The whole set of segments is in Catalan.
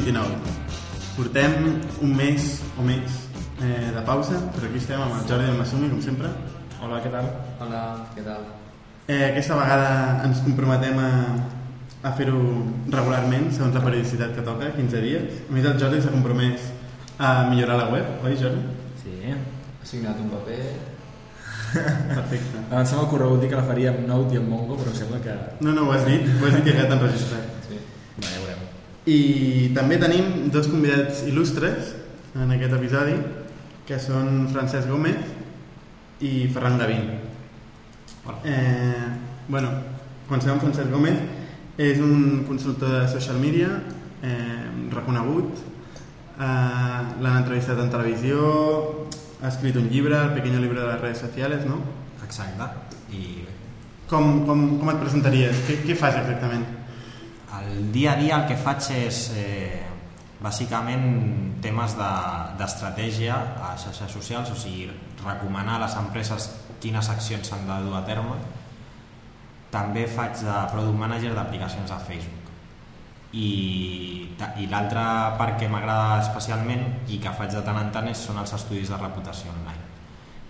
29. Portem un mes o més eh, de pausa, però aquí estem amb el Jordi del Massumi, com sempre. Hola, què tal? Hola, què tal? Eh, aquesta vegada ens comprometem a, a fer-ho regularment, segons la periodicitat que toca, 15 dies. A més, el Jordi s'ha compromès a millorar la web, oi, Jordi? Sí. Ha signat un paper... Perfecte. Abans m'ha corregut dir que la faria amb Note i amb Mongo, però sembla que... No, no, ho has dit, ho has dit i ja t'han enregistrat. Sí. Va, ja veurem. I també tenim dos convidats il·lustres en aquest episodi, que són Francesc Gómez i Ferran Gavín. Eh, bueno, comencem amb Francesc Gómez. És un consultor de social media eh, reconegut. Eh, L'han entrevistat en televisió, ha escrit un llibre, El pequeño libro de las redes sociales, no? Exacte. I Com, com, com et presentaries? Què, què fas exactament? El dia a dia el que faig és eh, bàsicament temes de- d'estratègia de, a xarxes socials, o sigui, recomanar a les empreses quines accions s'han de dur a terme. També faig de product manager d'aplicacions a Facebook. I, i l'altra part que m'agrada especialment i que faig de tant en tant és, són els estudis de reputació online.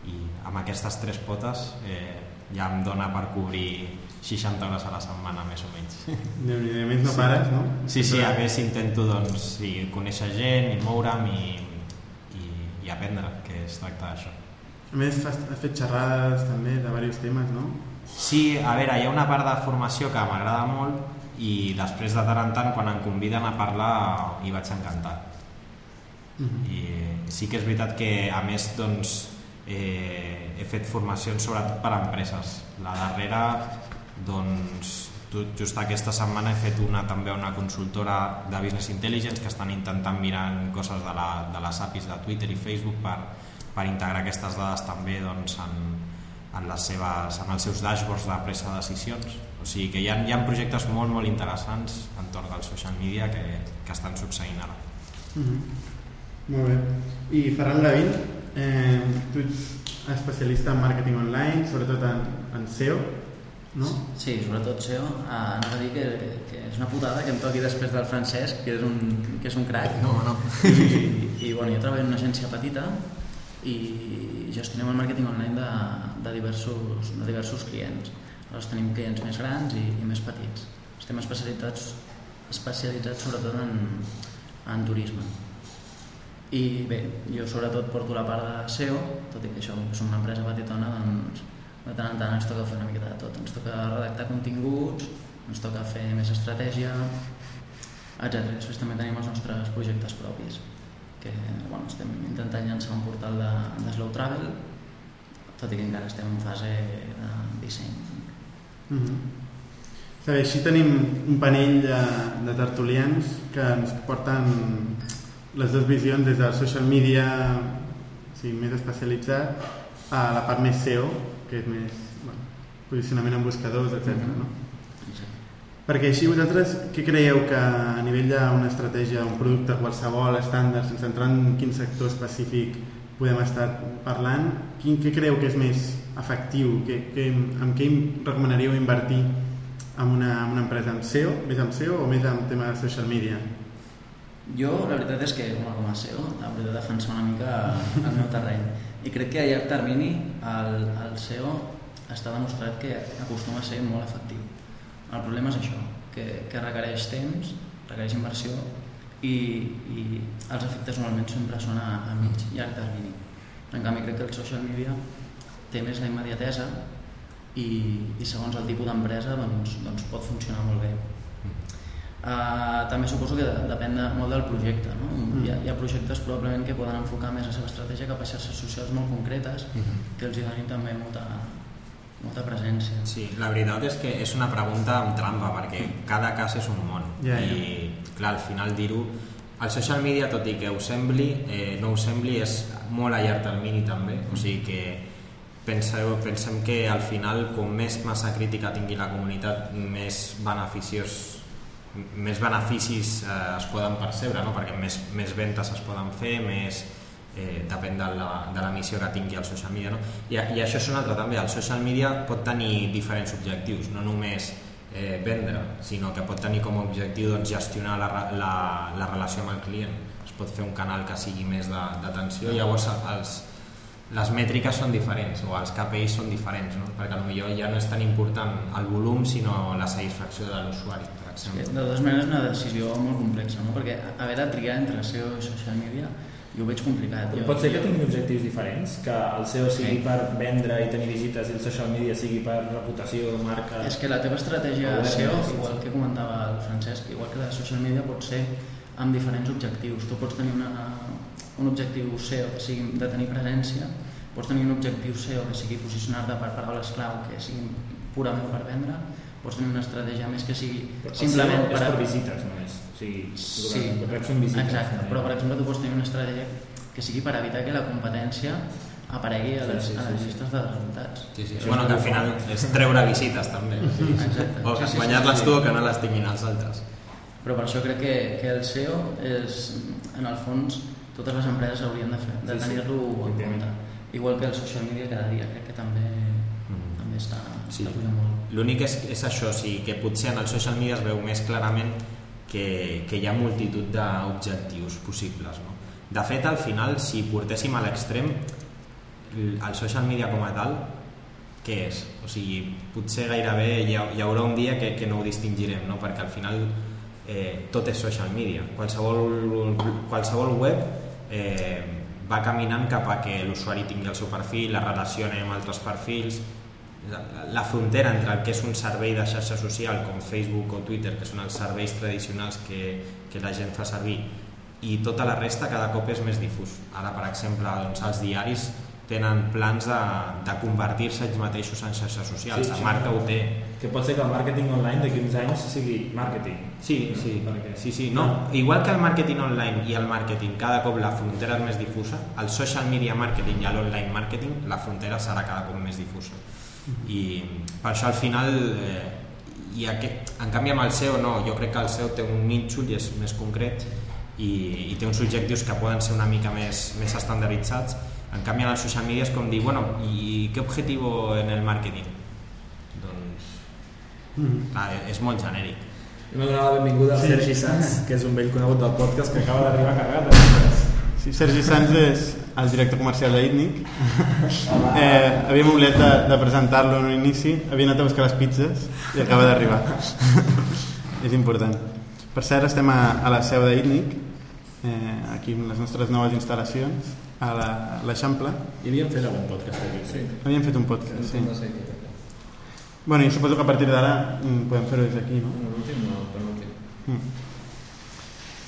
I amb aquestes tres potes eh, ja em dona per cobrir 60 hores a la setmana més o menys. déu nhi més no pares, no? Sí, sí, a més intento doncs, sí, conèixer gent i moure'm i, i, i aprendre, que es tracta d'això. A més, has, has fet xerrades també de diversos temes, no? Sí, a veure, hi ha una part de formació que m'agrada molt i després de tant en tant, quan em conviden a parlar, hi vaig encantar. Mhm. I sí que és veritat que, a més, doncs, eh, he fet formacions sobretot per a empreses. La darrera, doncs, just aquesta setmana he fet una també una consultora de Business Intelligence que estan intentant mirar coses de, la, de les APIs de Twitter i Facebook per, per integrar aquestes dades també doncs, en, en, les seves, en els seus dashboards de presa de decisions. O sigui que hi ha, hi ha projectes molt, molt interessants entorn del social media que, que estan succeint ara. Mhm. Molt bé. I Ferran Gavín, eh, tu ets especialista en màrqueting online, sobretot en, en SEO, no? Sí, sobretot SEO. Ah, anava a dir que, que és una putada que em toqui després del Francesc, que és un, que és un crac. No, no. I, i bueno, jo treballo en una agència petita i gestionem el màrqueting online de, de, diversos, de diversos clients. Llavors tenim clients més grans i, i més petits. Estem especialitzats, especialitzats sobretot en, en turisme. I bé, jo sobretot porto la part de SEO, tot i que això som una empresa petitona, doncs de tant en tant ens toca fer una miqueta de tot. Ens toca redactar continguts, ens toca fer més estratègia, etc. Després també tenim els nostres projectes propis, que bueno, estem intentant llançar un portal de, de Slow Travel, tot i que encara estem en fase de disseny. Mhm. Està bé, així tenim un panell de, de tertulians que ens porten les dues visions des del social media o sigui, més especialitzat a la part més SEO, que és més bueno, posicionament en buscadors, etc. Mhm. no? Exacte. Perquè així vosaltres, què creieu que a nivell d'una estratègia, un producte qualsevol, estàndard, sense entrar en quin sector específic podem estar parlant, quin, què creieu que és més efectiu? Que, que, amb què recomanaríeu invertir en una, en una empresa amb SEO, més amb SEO o més amb tema de social media? Jo, la veritat és que, com a, com a SEO, hauré de defensar una mica el meu terreny. I crec que a llarg termini el, el SEO està demostrat que acostuma a ser molt efectiu. El problema és això, que, que requereix temps, requereix inversió i, i els efectes normalment sempre són a, a mig i llarg termini. En canvi, crec que el social media té més la immediatesa i, i segons el tipus d'empresa doncs, doncs pot funcionar molt bé. Uh, també suposo que depèn de, molt del projecte. No? Mm. Hi, ha, hi ha projectes probablement que poden enfocar més la seva estratègia cap a xarxes socials molt concretes que els hi donin també molta, molta presència. Sí, la veritat és que és una pregunta amb trampa, perquè cada cas és un món. Ja, ja. I, clar, al final dir-ho... El social media, tot i que ho sembli, eh, no ho sembli, és molt a llarg termini també. O sigui que penseu, pensem que al final, com més massa crítica tingui la comunitat, més beneficiós més beneficis eh, es poden percebre, no? perquè més, més ventes es poden fer, més eh, depèn de la, de la missió que tingui el social media. No? I, I això és un altre també, el social media pot tenir diferents objectius, no només eh, vendre, sinó que pot tenir com a objectiu doncs, gestionar la, la, la relació amb el client. Es pot fer un canal que sigui més d'atenció, llavors els, les mètriques són diferents o els KPIs són diferents, no? perquè potser ja no és tan important el volum sinó la satisfacció de l'usuari, per exemple. de totes maneres és una decisió molt complexa, no? perquè haver de triar entre SEO i social media jo ho veig complicat. Jo, Pot ser que tinguin objectius diferents, que el SEO sigui Sí. per vendre i tenir visites i el social media sigui per reputació, marca... És que la teva estratègia SEO, igual que comentava el Francesc, igual que la de social media, pot ser amb diferents objectius. Tu pots tenir una, un objectiu SEO que sigui de tenir presència, pots tenir un objectiu SEO que sigui posicionar-te per paraules clau que siguin purament per vendre, pots tenir una estratègia més que sigui El simplement és per visites només. O sigui, Sí, que són visites. exacte, però per exemple tu pots tenir una estratègia que sigui per evitar que la competència aparegui a les, Sí, sí, a sí, les sí. llistes de resultats. Sí, sí. Bueno, que al final és treure visites també. Sí, sí. Exacte. O Sí, sí, sí, guanyar-les sí. tu o que no les tinguin els altres. Però per això crec que, que el SEO és, en el fons, totes les empreses haurien de, fer, de Sí, sí. tenir-lo en Òbviament. compte. Igual que el social media cada dia, crec que també, Mhm. també està, Sí. està pujant molt. L'únic és, és això, o sigui, que potser en el social media es veu més clarament que, que hi ha multitud d'objectius possibles. No? De fet, al final, si portéssim a l'extrem, el social media com a tal, què és? O sigui, potser gairebé hi, ha, hi haurà un dia que, que no ho distingirem, no? perquè al final eh, tot és social media. Qualsevol, qualsevol web eh, va caminant cap a que l'usuari tingui el seu perfil, la relacioni amb altres perfils, la, la frontera entre el que és un servei de xarxa social com Facebook o Twitter, que són els serveis tradicionals que, que la gent fa servir, i tota la resta cada cop és més difús. Ara, per exemple, doncs, els diaris tenen plans de, de convertir-se ells mateixos en xarxes socials. Sí, la sí. marca ho té. Que pot ser que el màrqueting online d'aquí uns anys sigui màrqueting. Sí, sí, Perquè- sí, sí. No, igual que el màrqueting online i el màrqueting cada cop la frontera és més difusa, el social media marketing i l'online marketing la frontera serà cada cop més difusa. I per això al final eh, i aquest, en canvi amb el SEO no, jo crec que el SEO té un nínxol i és més concret i, i té uns objectius que poden ser una mica més, més estandarditzats en canvi en el social media és com dir bueno, i què objectiu en el màrqueting? Mhm. clar, és molt genèric Hem de donar la benvinguda al Sergi Sanz, que és un vell conegut del podcast que acaba d'arribar carregat de. Sí, Sergi Sanz és el director comercial d'Itnic. Eh, havíem oblidat de, de presentar-lo en un inici, havia anat a buscar les pizzas i acaba d'arribar. és important. Per cert, estem a, a la seu d'Itnic, eh, aquí en les nostres noves instal·lacions, a l'Eixample. I havíem fet algun podcast aquí, sí. Havíem fet un podcast, sí. No sé què. Bueno, i suposo que a partir d'ara mm, podem fer-ho des d'aquí, no? L'últim no, per l'últim. Mm.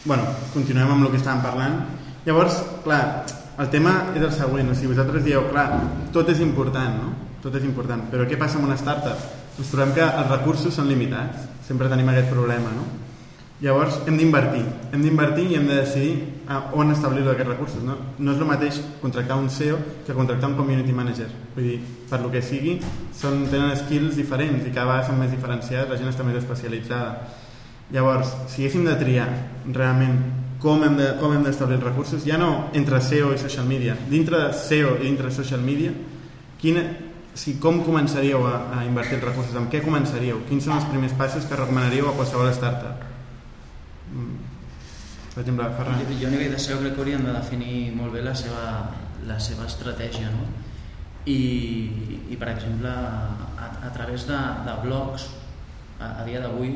Bueno, continuem amb el que estàvem parlant. Llavors, clar, el tema és el següent, o sigui, vosaltres dieu, clar, tot és important, no? Tot és important, però què passa amb una startup? Ens trobem que els recursos són limitats, sempre tenim aquest problema, no? Llavors hem d'invertir, hem d'invertir i hem de decidir a on establir aquests recursos. No, no és el mateix contractar un SEO que contractar un community manager. Vull dir, per lo que sigui, són, tenen skills diferents i cada vegada són més diferenciats, la gent està més especialitzada. Llavors, si haguéssim de triar realment com hem de- d'establir els recursos, ja no entre SEO i social media, dintre de SEO i dintre de social media, quina, si, com començaríeu a, a invertir els recursos? Amb què començaríeu? Quins són els primers passos que recomanaríeu a qualsevol startup? Per exemple, Ferran. Jo, jo a nivell de SEO crec que haurien de definir molt bé la seva, la seva estratègia no? I, i per exemple a, a través de, de blogs a, a dia d'avui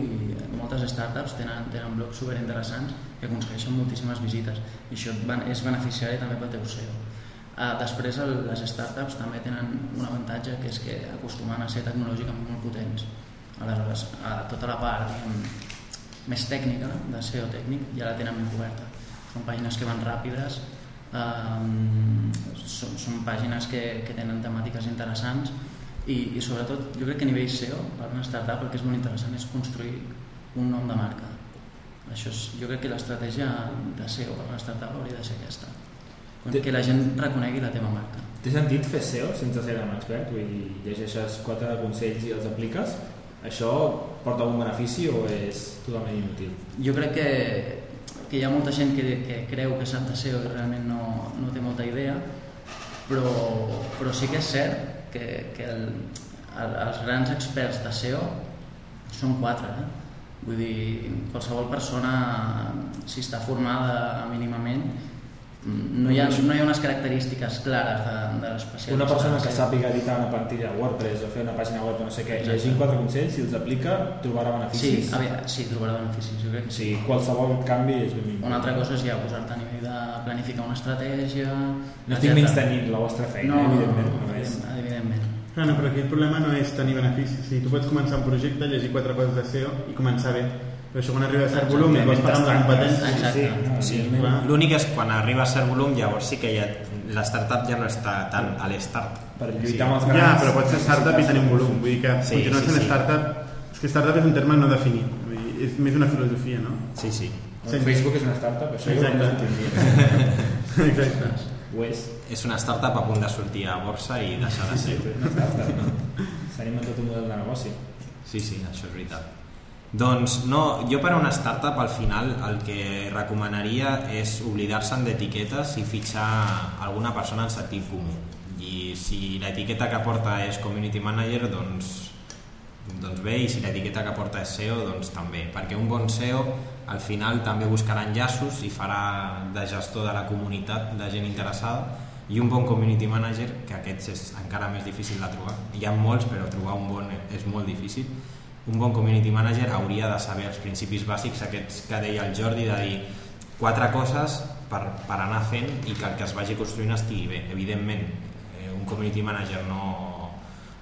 moltes startups tenen, tenen blogs super interessants que aconsegueixen moltíssimes visites i això és beneficiari també pel teu SEO Uh, després el, les startups també tenen un avantatge que és que acostumen a ser tecnològicament molt potents aleshores a tota la part diguem, més tècnica, de SEO tècnic, ja la tenen ben coberta. Són pàgines que van ràpides, eh, són, són pàgines que, que tenen temàtiques interessants i, i sobretot jo crec que a nivell SEO, per una startup, el que és molt interessant és construir un nom de marca. Això és, jo crec que l'estratègia de SEO per una startup hauria de ser aquesta. Que la gent reconegui la teva marca. Té sentit fer SEO sense ser un expert? Vull dir, llegeixes quatre consells i els apliques? Això porta algun benefici o és totalment inútil? Jo crec que, que hi ha molta gent que, que creu que SEO i realment no, no té molta idea, però, però sí que és cert que, que el, el, els grans experts de SEO són quatre, eh? Vull dir, qualsevol persona, si està formada mínimament, no hi ha, no hi ha unes característiques clares de, de l'especialista. Una persona que sàpiga editar una plantilla WordPress o fer una pàgina web o no sé què, Exacte. llegint quatre consells, si els aplica, trobarà Sí, beneficis. aviam, sí, trobarà beneficis, jo crec sí. qualsevol canvi és benvingut. Una altra cosa és ja posar-te a nivell de planificar una estratègia... No estic menys tenint la vostra feina, no, evidentment. No, No, és... evidentment. Clar, no, però aquí el problema no és tenir beneficis. Sigui, tu pots començar un projecte, llegir quatre coses de SEO i començar bé. Però això quan arriba a cert volum i vols pagar amb la competència... Exacte. no, Sí, evidentment. clar. l'únic és quan arriba a cert volum llavors sí que ja, la startup ja no està tan a l'start Per lluitar amb els Ja, grans... però pot ser startup i tenir un volum. Vull dir que Sí, continuar sí, sent sí. startup... És que startup és un terme no definit. Vull dir, és més una filosofia, no? sí, sí El Facebook és una startup, això jo Exacte. no ho entendria. Exacte. Ho és. és una startup a punt de sortir a borsa i deixar de Sí, ser és una startup, no? S'ha inventat un model de negoci. Sí, sí, això és veritat. Doncs no, jo per a una startup al final el que recomanaria és oblidar-se'n d'etiquetes i fitxar alguna persona en sentit comú. I si l'etiqueta que porta és Community Manager, doncs, doncs bé, i si l'etiqueta que porta és SEO, doncs també, perquè un bon SEO al final també buscarà enllaços i farà de gestor de la comunitat de gent interessada i un bon community manager, que aquests és encara més difícil de trobar. Hi ha molts, però trobar un bon és molt difícil. Un bon community manager hauria de saber els principis bàsics, aquests que deia el Jordi, de dir quatre coses per, per anar fent i que el que es vagi construint estigui bé. Evidentment, eh, un community manager no,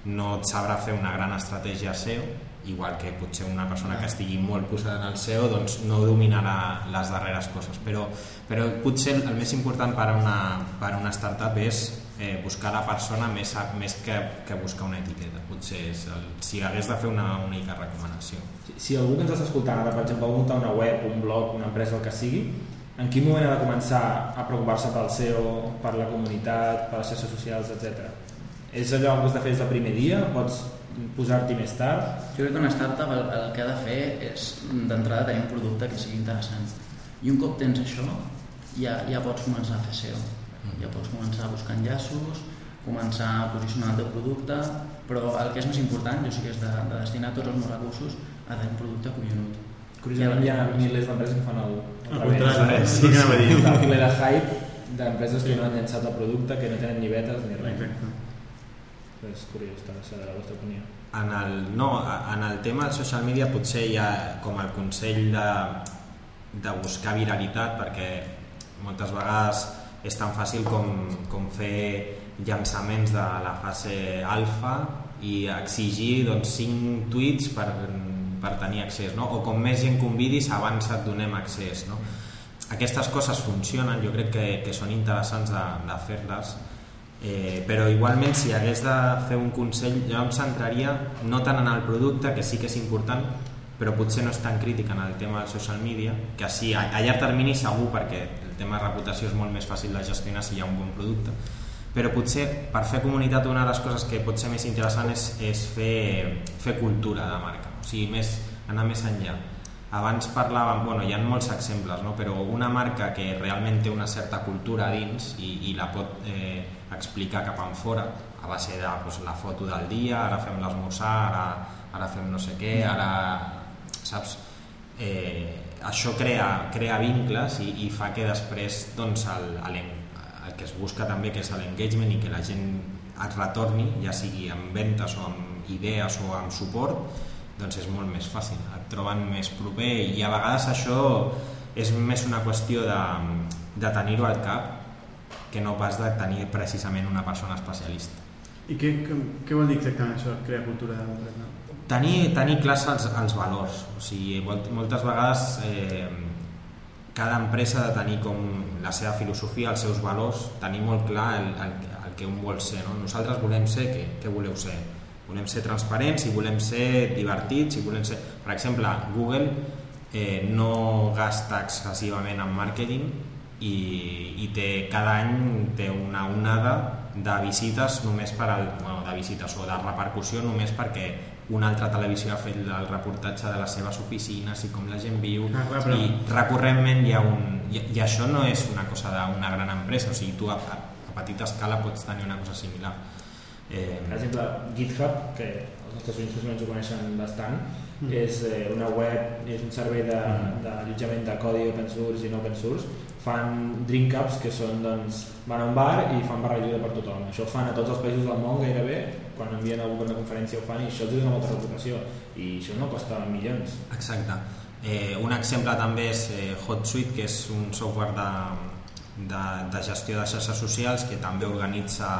no et sabrà fer una gran estratègia SEO, igual que potser una persona que estigui molt posada en el SEO doncs no dominarà les darreres coses però, però potser el més important per a una, per una startup és eh, buscar la persona més, a- més que, que buscar una etiqueta potser és el, si hagués de fer una única recomanació Si, si algú que ens està escoltant ara, per exemple, vol muntar una web, un blog, una empresa, el que sigui, en quin moment ha de començar a preocupar-se pel SEO, per la comunitat, per les xarxes socials, etc. És allò que has de fer des del primer dia? Pots posar-t'hi més tard? Jo crec que una startup el, el que ha de fer és d'entrada tenir un producte que sigui interessant. I un cop tens això, ja, ja pots començar a fer SEO. Ja pots començar a buscar enllaços, començar a posicionar el teu producte, però el que és més important, jo sí que és de, de destinar tots els meus recursos a tenir un producte collonut. Curiosament hi ha milers d'empreses que fan el, contrari, sí que anava a dir. Està el ple de hype d'empreses que no han llançat el producte, que no tenen ni betes ni res. Exacte. És curiós, està saber la vostra opinió. en el, no, en el tema del social media potser hi ha com el consell de, de buscar viralitat perquè moltes vegades és tan fàcil com, com fer llançaments de la fase alfa i exigir doncs, 5 tuits per, per tenir accés no? o com més gent convidis abans et donem accés no? aquestes coses funcionen jo crec que, que són interessants de, de fer-les Eh, però igualment si hagués de fer un consell jo em centraria no tant en el producte que sí que és important però potser no és tan crític en el tema del social media que sí, a, a llarg termini segur perquè tema reputació és molt més fàcil de gestionar si hi ha un bon producte però potser per fer comunitat una de les coses que pot ser més interessant és, és fer, fer cultura de marca o sigui, més, anar més enllà abans parlàvem, bueno, hi ha molts exemples, no? però una marca que realment té una certa cultura dins i, i la pot eh, explicar cap en fora a base de doncs, la foto del dia, ara fem l'esmorzar, ara, ara fem no sé què, ara... saps? Eh, això crea, crea vincles i, i fa que després doncs, el, el, el que es busca també que és l'engagement i que la gent et retorni, ja sigui amb ventes o amb idees o amb suport, doncs és molt més fàcil, et troben més proper i a vegades això és més una qüestió de, de tenir-ho al cap que no pas de tenir precisament una persona especialista. I què, què, vol dir exactament això, crear cultura d'empresa? Tenir, tenir clars els, els valors, o sigui, molt, moltes vegades eh, cada empresa ha de tenir com la seva filosofia, els seus valors, tenir molt clar el, el, el que un vol ser. No? Nosaltres volem ser, què, què voleu ser? Volem ser transparents i volem ser divertits i volem ser... Per exemple, Google eh, no gasta excessivament en màrqueting i, i té, cada any té una onada de visites només per al, bueno, de visites o de repercussió només perquè una altra televisió ha fet el reportatge de les seves oficines i com la gent viu Ah, clar, però- i recurrentment hi ha un... I, i això no és una cosa d'una gran empresa, o sigui, tu a, a, a petita escala pots tenir una cosa similar. Eh, Per exemple, GitHub, que els nostres oients ho coneixen bastant, mm. és eh, una web, és un servei de, Mm. d'allotjament de codi open source i no open source, fan drink ups que són, doncs, van a un bar i fan barra lliure per tothom. Això ho fan a tots els països del món gairebé, quan envien algú per una conferència ho fan i això els dona molta reputació i això no costa milions. Exacte. Eh, un exemple també és eh, HotSuite, que és un software de, de, de gestió de xarxes socials que també organitza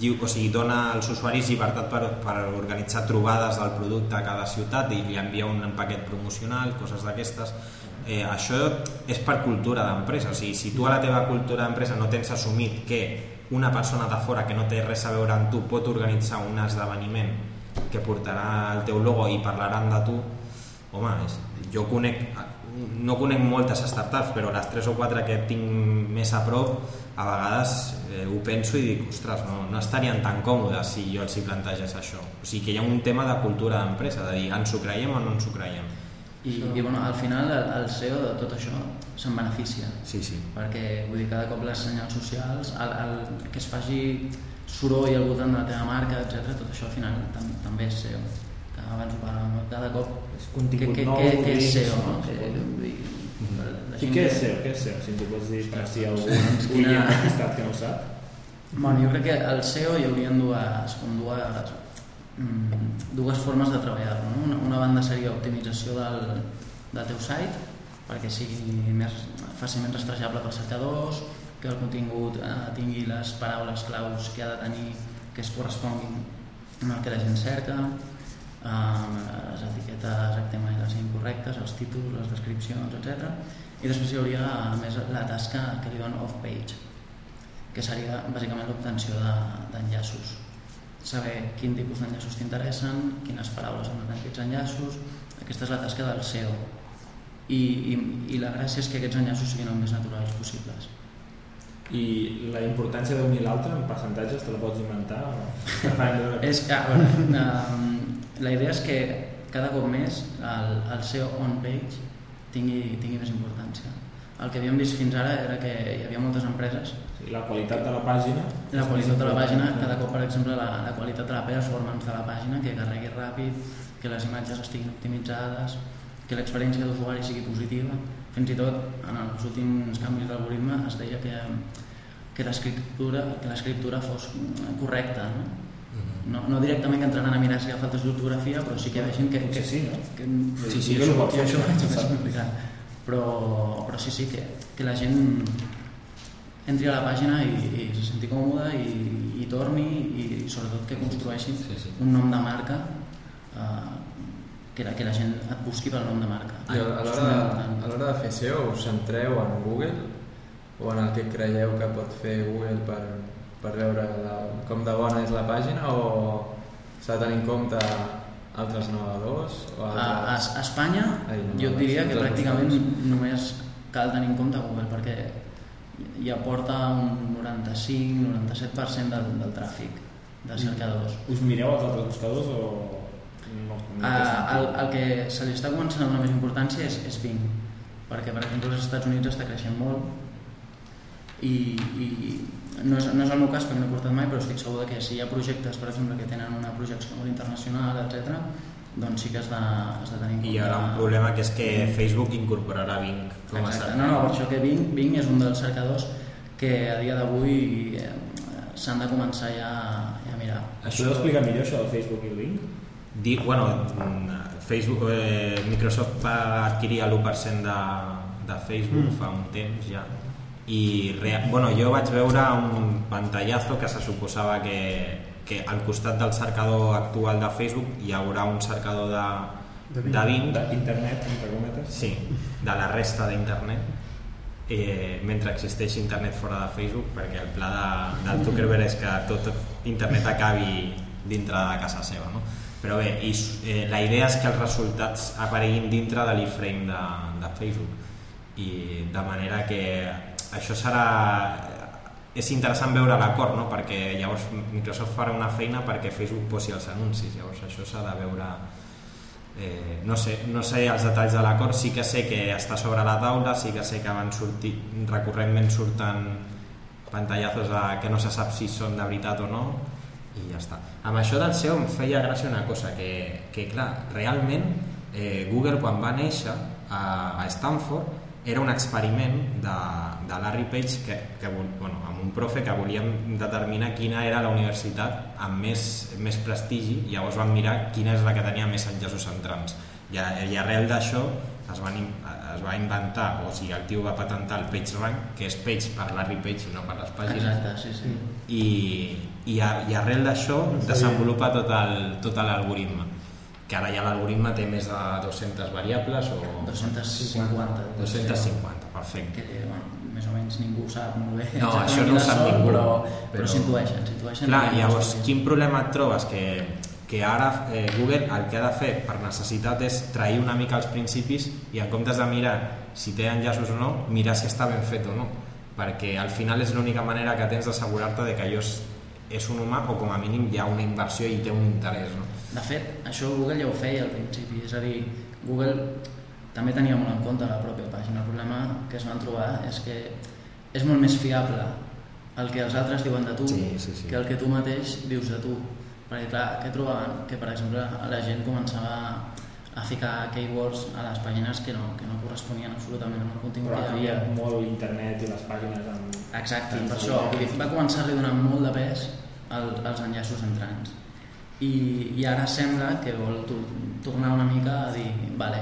lliu- o sigui, dona als usuaris llibertat per, per organitzar trobades del producte a cada ciutat i li envia un paquet promocional, coses d'aquestes. Eh, això és per cultura d'empresa, o sigui, si tu a la teva cultura d'empresa no tens assumit que una persona de fora que no té res a veure amb tu pot organitzar un esdeveniment que portarà el teu logo i parlaran de tu, home, és, jo conec, no conec moltes startups, però les 3 o 4 que tinc més a prop, a vegades eh, ho penso i dic, ostres, no, no estarien tan còmodes si jo els hi plantegés això. O sigui que hi ha un tema de cultura d'empresa, de dir, ens ho creiem o no ens ho creiem. I, i bueno, al final el, el CEO de tot això se'n beneficia Sí, sí. perquè vull dir, cada cop les senyals socials el, el que es faci soroll al voltant de la teva marca, etc tot això al final tam, també és SEO que abans ho parlàvem, cada cop És contingut què, nou, què, és SEO no? Que, vull dir, la I què que- és SEO? Què és SEO? Si ens ho pots dir per si hi ha algú oient quina- despistat que no ho sap. Bueno, jo crec que al SEO hi haurien dues, com dues, dues formes de treballar no? una, una banda seria optimització del, del teu site perquè sigui més fàcilment rastrejable pels cercadors, que el contingut eh, tingui les paraules claus que ha de tenir que es corresponguin amb el que la gent cerca, eh, les etiquetes HTML siguin correctes, els títols, les descripcions, etc. I després hi hauria a més la tasca que li off-page, que seria bàsicament l'obtenció de- d'enllaços. Saber quin tipus d'enllaços t'interessen, quines paraules han aquests enllaços, aquesta és la tasca del SEO. I, i, I la gràcia és que aquests enllaços siguin el més naturals possibles. I la importància d'unir l'altre en percentatges te la pots inventar? O... És, a veure, um, la idea és que cada cop més el, el SEO on-page tingui, tingui més importància. El que havíem vist fins ara era que hi havia moltes empreses Sí, la qualitat de la pàgina... La qualitat de la pàgina, cada cop, per exemple, la, la qualitat de la performance de la pàgina, que carregui ràpid, que les imatges estiguin optimitzades, que l'experiència d'usuari sigui positiva. Fins i tot, en els últims canvis d'algoritme es deia que, que l'escriptura que l'escriptura fos correcta. No? No, no directament que entraran a mirar si hi ha faltes d'ortografia, però sí que vegin que... que, Potser sí, no? que, Sí, sí, jo, això això, pot jo això ho funcionar, veig més saps? complicat. Però, però sí, sí, que, que la gent entri a la pàgina i, i se senti còmode i, i torni i, i sobretot que construeixi Sí, sí. un nom de marca eh, que, la, que la gent et busqui pel nom de marca. I a l'hora l'hora de fer SEO us centreu en Google o en el que creieu que pot fer Google per, per veure la, com de bona és la pàgina o s'ha de tenir en compte altres navegadors o A, a, altres... a Espanya Ai, no, jo et diria que altres pràcticament buscadors. només cal tenir en compte Google perquè ja porta un 95-97% del, del tràfic de cercadors. Us mireu els altres buscadors o no? no Uh, el, el que se li està començant a donar més importància és, és Bing, perquè per exemple als Estats Units està creixent molt i, i no, és, no és el meu cas perquè no he portat mai, però estic segur que si hi ha projectes, per exemple, que tenen una projecció molt internacional, etc, doncs sí que has de, has de tenir en I hi haurà un problema que és que Facebook incorporarà Bing com a cercador. No, no, per això que Bing, Bing és un dels cercadors que a dia d'avui eh, s'han de començar ja, ja a mirar. Podeu explicar millor això del Facebook i el link? Dic, bueno, mm, Facebook, eh, Microsoft va adquirir l'1% de, de Facebook Mm. fa un temps ja i rea, bueno, jo vaig veure un pantallazo que se suposava que, que al costat del cercador actual de Facebook hi haurà un cercador de, De Bing. de Bing D'internet, entre cometes? sí, de la resta d'internet eh, mentre existeix internet fora de Facebook perquè el pla de, del Zuckerberg és que tot internet acabi dintre de casa seva no? però bé, i, eh, la idea és que els resultats apareguin dintre de l'e-frame de, de Facebook i de manera que això serà és interessant veure l'acord no? perquè llavors Microsoft farà una feina perquè Facebook posi els anuncis llavors això s'ha de veure eh, no, sé, no sé els detalls de l'acord sí que sé que està sobre la taula sí que sé que van sortir recurrentment surten pantallazos de, que no se sap si són de veritat o no i ja està. Amb això del SEO em feia gràcia una cosa, que, que clar, realment eh, Google quan va néixer a, a Stanford era un experiment de, de Larry Page que, que, bueno, amb un profe que volíem determinar quina era la universitat amb més, més prestigi i llavors vam mirar quina és la que tenia més enllaços entrants i, i arrel d'això es, van, es va inventar, o sigui, el tio va patentar el PageRank, que és Page per Larry Page i no per les pàgines Exacte, sí, sí. i, i, a, i arrel d'això desenvolupa tot el- tot l'algoritme que ara ja l'algoritme té més de 200 variables o 250. 250, perfecte Que, bueno, menys ningú sap molt bé. No, això no ho sap són, ningú, Però, però- però s'intueixen. Clar, llavors, quin problema et trobes? Que, que ara eh, Google el que ha de fer per necessitat és trair una mica els principis i en comptes de mirar si té enllaços o no, mirar si està ben fet o no. Perquè al final és l'única manera que tens d'assegurar-te de que allò és, és un humà o com a mínim hi ha una inversió i té un interès. No? De fet, això Google ja ho feia al principi, és a dir, Google també tenia molt en compte la pròpia pàgina. El problema que es van trobar és que és molt més fiable el que els altres diuen de tu Sí, sí, sí. que el que tu mateix dius de tu. Perquè clar, què trobaven? Que per exemple la gent començava a ficar keywords a les pàgines que no, que no corresponien absolutament amb el contingut Però que hi havia molt internet i les pàgines amb... Exacte, per això dir, va començar a donar molt de pes al, als enllaços entrants. I, I ara sembla que vol to tornar una mica a dir, vale,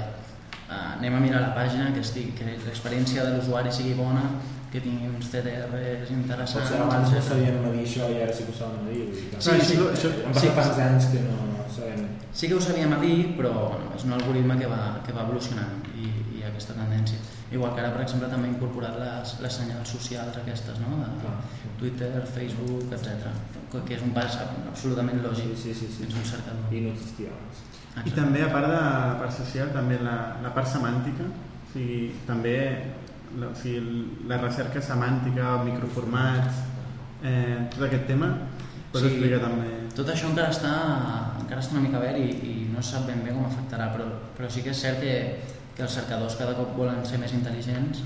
uh, anem a mirar la pàgina, que, estigui, que l'experiència de l'usuari sigui bona, que tingui uns CTRs interessants. Potser abans no sabien medir això i ara sí que ho saben dir que... Sí, sí, això, Han sí. passat tants anys que no sabem... Sí que ho sabíem a dir, però bueno, és un algoritme que va, que va evolucionant i, i aquesta tendència. Igual que ara, per exemple, també ha incorporat les, les senyals socials aquestes, no? de Clar. Twitter, Facebook, etc. Que és un pas absolutament lògic. Sí, sí, sí, sí. És un cercador. I no existia abans. I Exacte. també, a part de la part social, també la, la part semàntica, o sigui, també la, o sigui, la recerca semàntica, microformats, eh, tot aquest tema, pots Sí. explicar també? Tot això encara està, encara està una mica verd i, i no se sap ben bé com afectarà, però, però sí que és cert que, que els cercadors cada cop volen ser més intel·ligents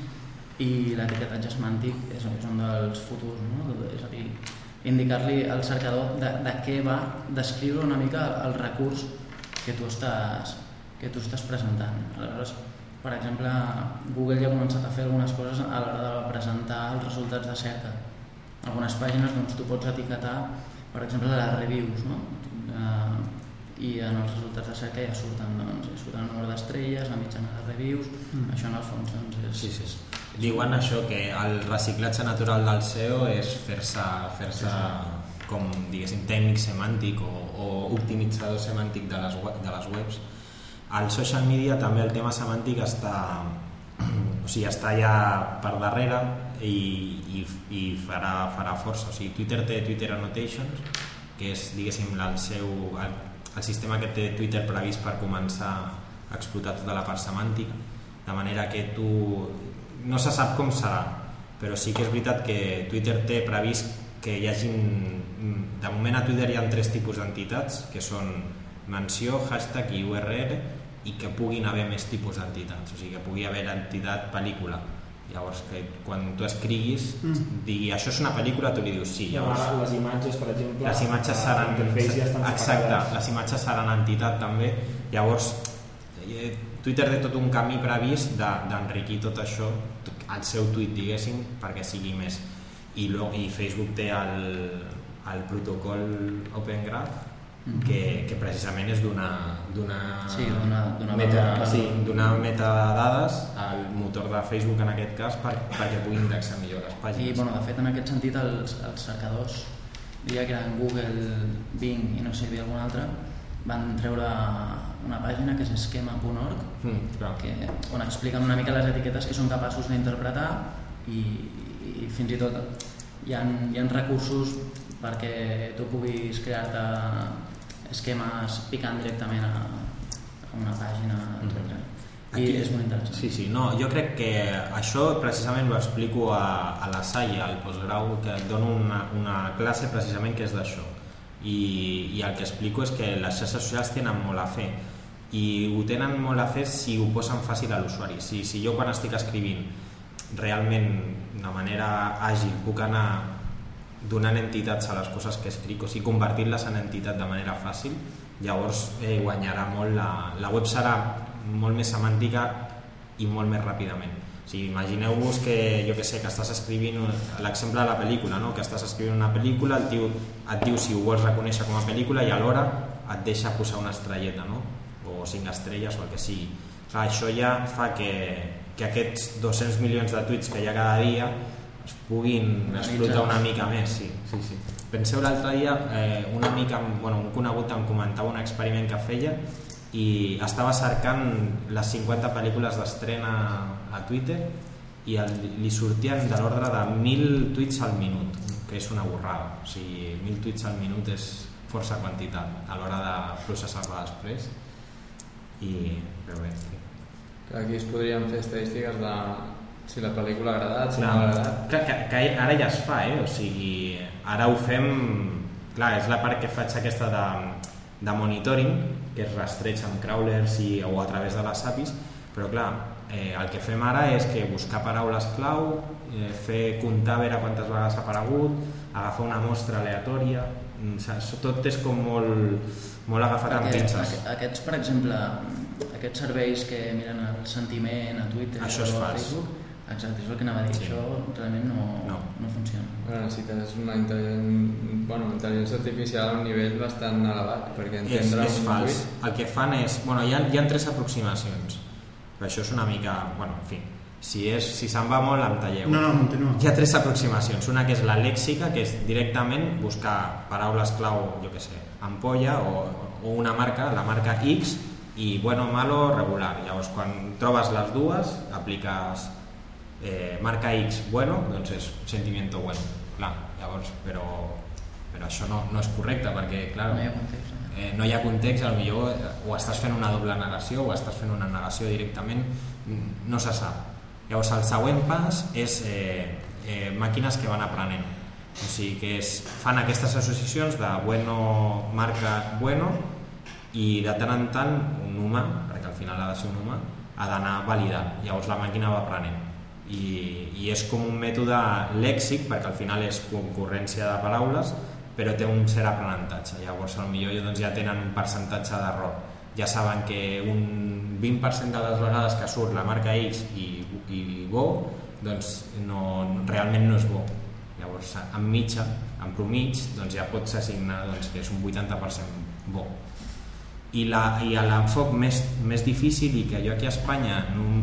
i l'etiquetatge semàntic és, és un dels futurs, no? és a dir, indicar-li al cercador de, de què va, descriure una mica el, el recurs que tu estàs, que tu estàs presentant. Aleshores, per exemple, Google ja ha començat a fer algunes coses a l'hora de presentar els resultats de cerca. Algunes pàgines doncs, tu pots etiquetar, per exemple, les reviews, no? Eh, i en els resultats de cerca ja surten, doncs, ja surten el número d'estrelles, la mitjana de reviews, Mm. això en el fons doncs, és... Sí, sí. Diuen això, que el reciclatge natural del SEO és fer-se fer com, diguéssim, tècnic semàntic o, o optimitzador semàntic de les, web, de les webs. Al social media també el tema semàntic està, o sigui, està ja per darrere i, i, i farà, farà força. O sigui, Twitter té Twitter Annotations, que és, diguéssim, el seu, el, el sistema que té Twitter previst per començar a explotar tota la part semàntica, de manera que tu no se sap com serà, però sí que és veritat que Twitter té previst que hi hagin... De moment a Twitter hi ha tres tipus d'entitats, que són menció, hashtag i URL, i que puguin haver més tipus d'entitats, o sigui que pugui haver entitat pel·lícula. Llavors, que quan tu escriguis, Mm. digui això és una pel·lícula, tu li dius sí, llavors Ara, les imatges, per exemple... les imatges seran ja exacte, separades. les imatges seran entitat també llavors eh, Twitter té tot un camí previst de- d'enriquir tot això el seu tuit diguéssim perquè sigui més i, lo, i Facebook té el, el protocol Open Graph Mhm. que, que precisament és d'una d'una Sí, d'una- d'una meta, sí, dades. d'una meta de dades al motor de Facebook en aquest cas per, perquè pugui indexar millor les I, pàgines bueno, de fet, en aquest sentit, els, els cercadors, diria que eren Google, Bing i no sé si hi havia algun altre, van treure una pàgina que és esquema.org, mm, clar. que, on expliquen una mica les etiquetes que són capaços d'interpretar i, i fins i tot hi ha, hi ha recursos perquè tu puguis crear-te esquemes picant directament a, a una pàgina, etc. I Aquí- és molt interessant. Sí, sí, no, jo crec que això precisament ho explico a, a la SAI, al postgrau, que dono una, una classe precisament que és d'això. I, I el que explico és que les xarxes socials tenen molt a fer i ho tenen molt a fer si ho posen fàcil a l'usuari. Si, si jo quan estic escrivint realment de manera àgil puc anar donant entitats a les coses que escric, o sigui, convertir-les en entitat de manera fàcil, llavors eh, guanyarà molt la, la web serà molt més semàntica i molt més ràpidament. O sigui, imagineu-vos que, jo que sé, que estàs escrivint l'exemple de la pel·lícula, no? que estàs escrivint una pel·lícula, el tio et diu si ho vols reconèixer com a pel·lícula i alhora et deixa posar una estrelleta, no? o cinc estrelles o el que sigui. Clar, això ja fa que, que aquests 200 milions de tuits que hi ha cada dia es puguin explotar una mica més. Sí, sí, sí. Penseu l'altre dia, eh, un amic, amb, bueno, un conegut em comentava un experiment que feia i estava cercant les 50 pel·lícules d'estrena a Twitter i el, li sortien de l'ordre de 1.000 tuits al minut, que és una borrada. O sigui, 1.000 tuits al minut és força quantitat a l'hora de processar-la després i però bé. Aquí es podrien fer estadístiques de si la pel·lícula ha agradat, si clar, no ha agradat. clar, que, que ara ja es fa, eh? o sigui, ara ho fem clar, és la part que faig aquesta de, de monitoring que es rastreig amb crawlers i, o a través de les APIs però clar, eh, el que fem ara és que buscar paraules clau eh, fer comptar a veure quantes vegades ha aparegut agafar una mostra aleatòria mm, saps? tot és com molt, molt agafat amb Perquè pinces aqu- Aquests, per exemple, aquests serveis que miren el sentiment a Twitter Això és o a fals. Facebook, exacte, és el que anava a dir, Sí. això realment no, No. no funciona. Ara necessites una intel·ligència, bueno, intel·ligència artificial a un nivell bastant elevat perquè és, entendre és un fals. tuit. El que fan és... Bueno, hi ha, hi ha tres aproximacions. Però això és una mica... Bueno, en fi, si, és, si se'n va molt em talleu. No, no, continua. Hi ha tres aproximacions. Una que és la lèxica, que és directament buscar paraules clau, jo que sé, ampolla o, o una marca, la marca X, i bueno, malo, regular. Llavors, quan trobes les dues, apliques eh, marca X, bueno, doncs és sentimiento bueno. Clar, llavors, però, però això no, no és correcte, perquè, clar, No hi ha context. eh? eh, no hi ha context, potser eh, o estàs fent una doble negació o estàs fent una negació directament, mm, no se sap. Llavors el següent pas és eh, eh, màquines que van aprenent. O sigui que és, fan aquestes associacions de bueno marca bueno i de tant en tant un humà, perquè al final ha de ser un humà, ha d'anar validant. Llavors la màquina va aprenent. I, i és com un mètode lèxic perquè al final és concurrència de paraules però té un cert aprenentatge llavors potser doncs, ja tenen un percentatge d'error ja saben que un 20% de les vegades que surt la marca X i, i bo doncs no, realment no és bo llavors en mitja, en promig doncs ja pots assignar doncs, que és un 80% bo i la- i l'enfoc més, més difícil i que jo aquí a Espanya no,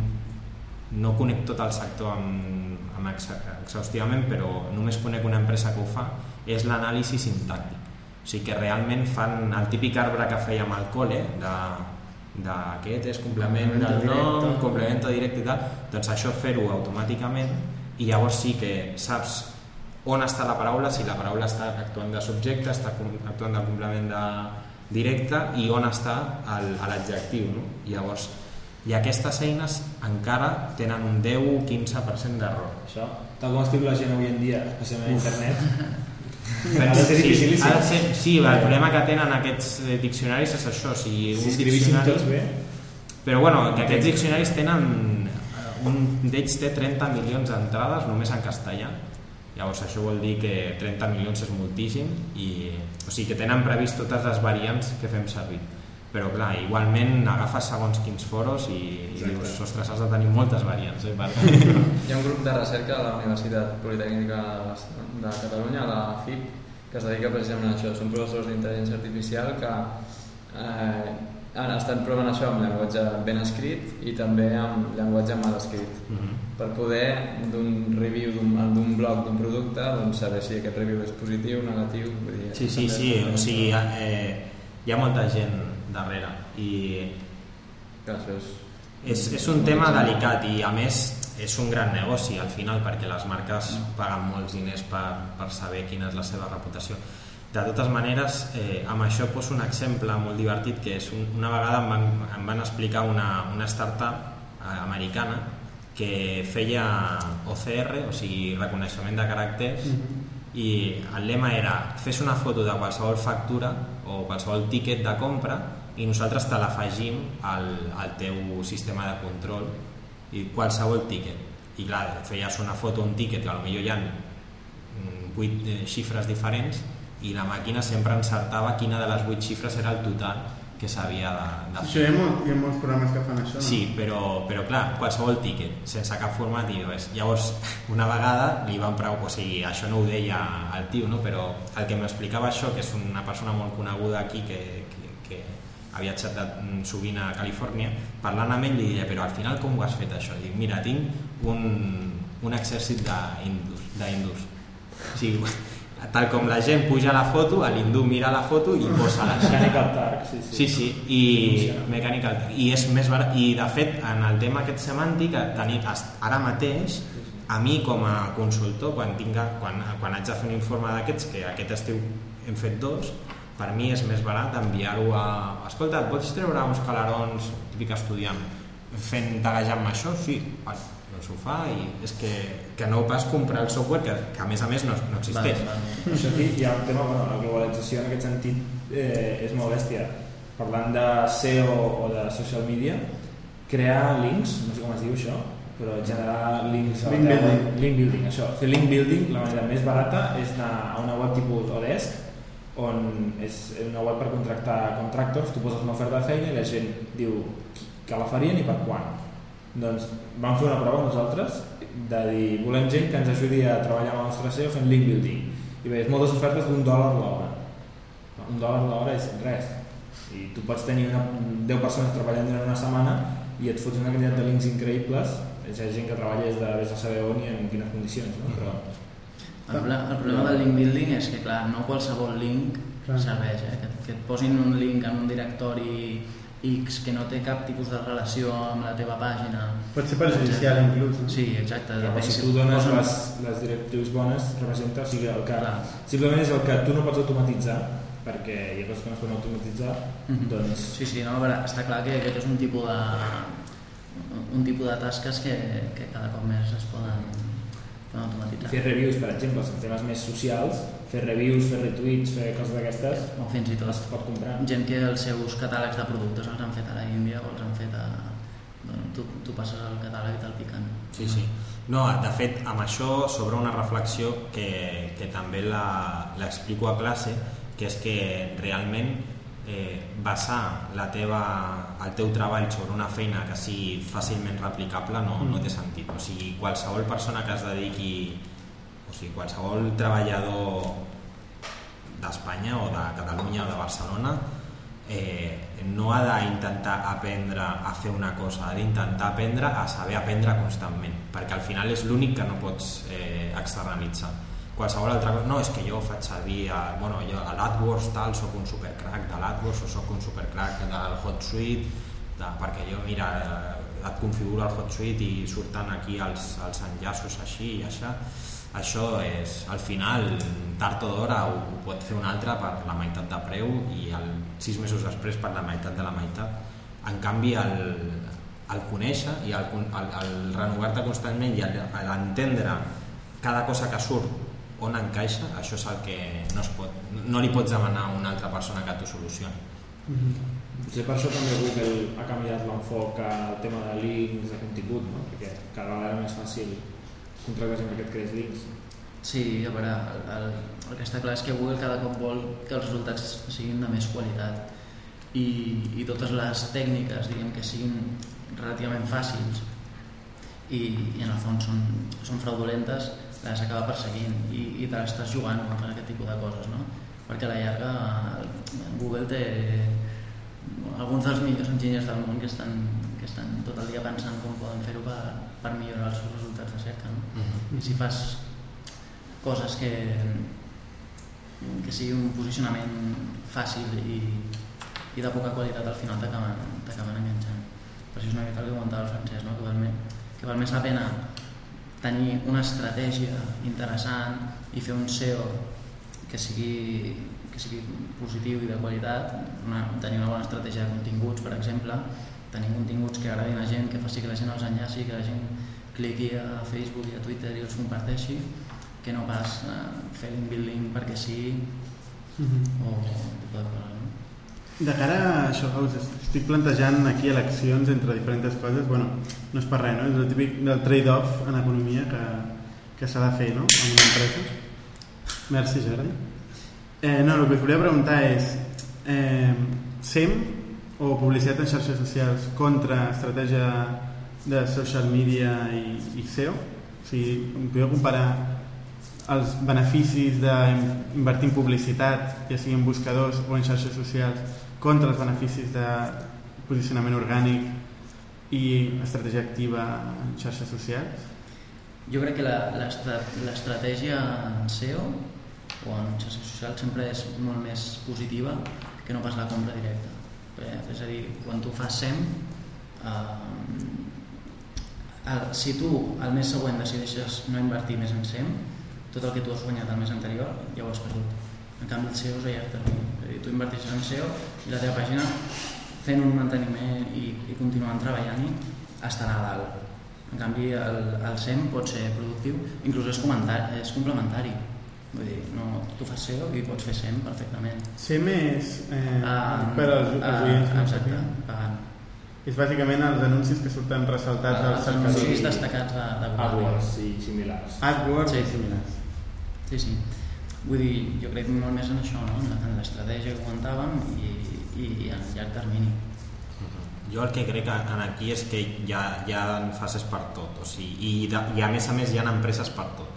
no conec tot el sector amb, amb exa, exhaustivament però només conec una empresa que ho fa és l'anàlisi sintàctic o sigui que realment fan el típic arbre que fèiem al col·le de, d'aquest és complement del nom, directo. complemento directe i tal doncs això fer-ho automàticament i llavors sí que saps on està la paraula, si la paraula està actuant de subjecte, està actuant de complement de directe i on està l'adjectiu. No? Llavors, i aquestes eines encara tenen un 10-15% d'error. Això, tal com escriu la gent avui en dia, especialment a internet, ha de ser sí, ha de ser, sí, el problema que tenen aquests eh, diccionaris és això. Si, Si un escrivíssim diccionari- tots bé, Però bueno, que aquests diccionaris tenen... eh, Un d'ells té 30 milions d'entrades només en castellà. Llavors això vol dir que 30 milions és moltíssim i, o sigui que tenen previst totes les variants que fem servir. Però clar, igualment agafes segons quins foros i, i dius, ostres, has de tenir moltes variants. Eh? Per... Hi ha un grup de recerca a la Universitat Politècnica de de Catalunya, la FIP, que es dedica precisament a això. Són professors d'intel·ligència artificial que eh, han estat provant això amb llenguatge ben escrit i també amb llenguatge mal escrit Mhm. per poder d'un review d'un blog d'un producte doncs saber si aquest review és positiu, negatiu vull dir, Sí, sí, sí, o sigui, eh, hi ha molta gent darrere i és, És, és un tema delicat i a més és un gran negoci al final perquè les marques paguen molts diners per, per saber quina és la seva reputació. De totes maneres, eh, amb això poso un exemple molt divertit que és un, una vegada em van, em van explicar una, una startup eh, americana que feia OCR, o sigui, reconeixement de caràcters, i el lema era fes una foto de qualsevol factura o qualsevol tiquet de compra i nosaltres te l'afegim al, al teu sistema de control i qualsevol tiquet. I clar, feies una foto un tiquet que potser hi ha mm, 8 eh, xifres diferents i la màquina sempre encertava quina de les 8 xifres era el total que s'havia de, de Això hi ha, molt, hi ha molts programes que fan això, no? Sí, però, però clar, qualsevol tiquet, sense cap format i res. Llavors, una vegada li van preguntar, o sigui, això no ho deia el tio, no? però el que m'explicava això, que és una persona molt coneguda aquí que, que, que ha viatjat de, sovint a Califòrnia, parlant amb ell li deia, però al final com ho has fet això? Dic, mira, tinc un, un exèrcit d'hindus, d'hindus. O sigui, tal com la gent puja la foto, l'hindú mira la foto i posa la Mechanical Turk, sí, sí. Sí, sí, i Funciona. Mechanical Turk. I és més barat. I de fet, en el tema aquest semàntic, tenir, ara mateix, a mi com a consultor, quan, tinga, quan, quan haig de fer un informe d'aquests, que aquest estiu hem fet dos, per mi és més barat enviar-ho a... Escolta, et pots treure uns calarons, típic estudiant, fent taguejant amb això? Sí, vale, ho fa i és que, que no pas comprar el software que, que a més a més no, no existeix. Vale, vale. Això aquí hi ha un tema, bueno, la globalització en aquest sentit eh, és molt bèstia. Parlant de SEO o de social media, crear links, no sé com es diu això, però generar links Link teva building. link building, això. Fer link building, la manera més barata és anar a una web tipus Odesk, on és una web per contractar contractors, tu poses una oferta de feina i la gent diu que la farien i per quan. Doncs vam fer una prova nosaltres de dir, volem gent que ens ajudi a treballar amb el nostre SEO fent link building i veies moltes ofertes d'un dòlar l'hora un dòlar l'hora és res i tu pots tenir una, 10 persones treballant durant una setmana i et fots una quantitat de links increïbles és gent que treballa des de vés a saber on i en quines condicions no? però El, el problema del link building és que, clar, no qualsevol link Clar. serveix, eh? que, que et posin un link en un directori X que no té cap tipus de relació amb la teva pàgina. Pot ser perjudicial inclús, no? Sí, exacte. però depèn si tu dones posen- les, les directrius bones representa o sigui, el que, Clar. simplement és el que tu no pots automatitzar perquè hi ha coses que no es poden automatitzar Mhm. doncs Sí, sí, no, veure, està clar que aquest és un tipus de, un tipus de tasques que, que cada cop més es poden, poden automatitzar. fer reviews per exemple en temes més socials fer reviews, fer retweets, fer coses d'aquestes O fins i tot es pot comprar gent que els seus catàlegs de productes els han fet a la Índia o els han fet a... Bueno, tu, tu passes el catàleg i te'l piquen. Sí, sí. No, de fet, amb això sobre una reflexió que, que també la- l'explico a classe, que és que realment eh, basar la teva, el teu treball sobre una feina que sigui fàcilment replicable no, no té sentit. O sigui, qualsevol persona que es dediqui, o sigui, qualsevol treballador d'Espanya o de Catalunya o de Barcelona eh, no ha d'intentar aprendre a fer una cosa, ha d'intentar aprendre a saber aprendre constantment, perquè al final és l'únic que no pots eh, externalitzar. Qualsevol altra cosa, no, és que jo faig servir, a, bueno, jo a l'AdWords tal, sóc un supercrack de l'AdWords o sóc un supercrack del HotSuite, de, perquè jo, mira, eh, et configuro el HotSuite i surten aquí els, els enllaços així i això. Això és, al final, tard o d'hora ho, ho pot fer un altre per la meitat de preu i el, sis mesos després per la meitat de la meitat. En canvi, el, el conèixer i el, el, el renovar-te constantment i l'entendre cada cosa que surt on encaixa, això és el que no, es pot, no li pots demanar a una altra persona que t'ho solucioni. Potser per això també Google ha canviat l'enfoc al tema de links, de contingut, no? perquè cada vegada és més fàcil contractar gent que et links. Sí, a veure, el, el, el que està clar és que Google cada cop vol que els resultats siguin de més qualitat i, i totes les tècniques diguem que siguin relativament fàcils i, i en el fons són, són fraudulentes les acaba perseguint i, i te l'estàs jugant contra aquest tipus de coses no? perquè a la llarga el- Google té alguns dels millors enginyers del món que estan, que estan tot el dia pensant com poden fer-ho per, per millorar els seus resultats de cerca no? i si fas coses que, que sigui un posicionament fàcil i, i de poca qualitat al final t'acaben t'acaben enganxant per això és una mica el que comentava el francès no? que, val més, que val més la pena tenir una estratègia interessant i fer un SEO que sigui, que sigui positiu i de qualitat una, tenir una bona estratègia de continguts per exemple tenir continguts que agradin a la gent que faci que la gent els enllaci que la gent cliqui a Facebook i a Twitter i els comparteixi que no pas eh, fer link building perquè sí Mhm. o aquest tipus de coses? De cara a això, estic plantejant aquí eleccions entre diferents coses. Bueno, no és per res, no? És el típic del trade-off en economia que, que s'ha de fer, no? En una empresa. Merci, Jordi. Eh, no, el que us volia preguntar és eh, SEM o publicitat en xarxes socials contra estratègia de social media i, i SEO? O sigui, podeu comparar els beneficis d'invertir en publicitat, ja sigui en buscadors o en xarxes socials, contra els beneficis de posicionament orgànic i estratègia activa en xarxes socials? Jo crec que l'estratègia en SEO o en xarxes socials sempre és molt més positiva que no pas la compra directa. Eh, és a dir, quan tu fas SEM, eh, si tu el mes següent decideixes no invertir més en SEM, tot el que tu has guanyat el mes anterior ja ho has perdut. En canvi, el SEO és a llarg termini. És a dir, tu inverteixes en SEO i la teva pàgina fent un manteniment i, i continuant treballant-hi estarà a dalt. En canvi, el, el SEM pot ser productiu, inclús és, és complementari. Vull dir, no, tu fas SEO i pots fer SEM perfectament. SEM és eh, Ah, per als, ah, oients que no exacte, pagant. És bàsicament els anuncis que surten ressaltats Ah, als anuncis destacats de, de Google. AdWords i similars. AdWords Sí. i similars. Sí, sí. Vull dir, jo crec molt més en això, no? en l'estratègia que comentàvem i, i en llarg termini. Jo el que crec en aquí és que hi ha, hi ha fases per tot, o sigui, i, de, i a més a més hi ha empreses per tot.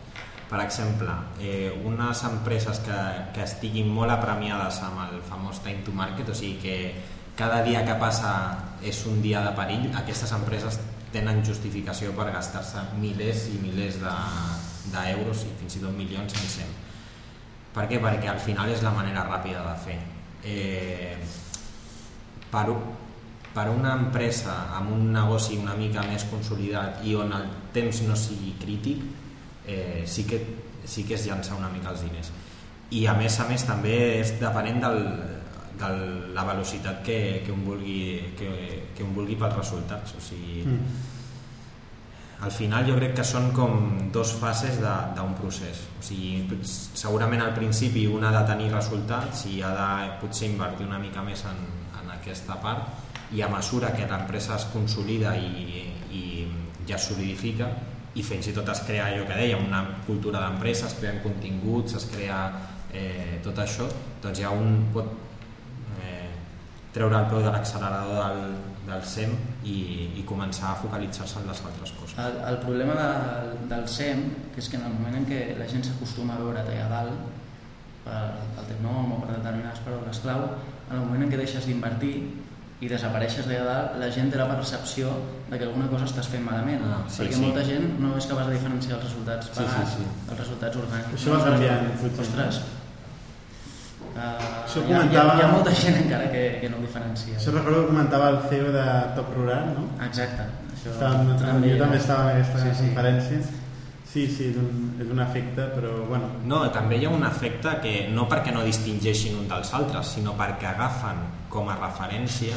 Per exemple, eh, unes empreses que, que estiguin molt apremiades amb el famós time to market, o sigui que cada dia que passa és un dia de perill, aquestes empreses tenen justificació per gastar-se milers i milers de- d'euros i fins i tot milions en SEM. Per què? Perquè al final és la manera ràpida de fer. Eh, per, per una empresa amb un negoci una mica més consolidat i on el temps no sigui crític eh, sí, que, sí que es llança una mica els diners i a més a més també és depenent del, de la velocitat que, que, un vulgui, que, que un vulgui pels resultats o sigui, Mm. Al final jo crec que són com dos fases d'un procés. O sigui, segurament al principi un ha de tenir resultats i ha de potser invertir una mica més en, en aquesta part i a mesura que l'empresa es consolida i, i ja es solidifica i fins i tot es crea allò que dèiem una cultura d'empresa, es creen continguts es crea eh, tot això doncs ja un pot treure el peu de l'accelerador del, del SEM i, i començar a focalitzar-se en les altres coses El, el problema del, del SEM, que és que en el moment en què la gent s'acostuma a veure allà dalt, per, pel teu nom o per determinades paraules clau, en el moment en què deixes d'invertir i desapareixes d'allà dalt, la gent té la percepció de que alguna cosa estàs fent malament, Ah, sí, perquè sí. molta gent no és capaç de diferenciar els resultats Sí, sí, pagats sí. dels resultats orgànics. Això va canviant. Ostres, Això hi, ha, hi, ha, comentava- hi ha molta gent encara que, que no ho diferencia. Això recordo que comentava el CEO de Top Rural, no? Exacte. Això Estàvem, jo també estava en aquesta Sí, sí. conferència. Sí, sí, és un, és un efecte, però bueno, No, també hi ha un efecte que no perquè no distingeixin un dels altres, sinó perquè agafen com a referència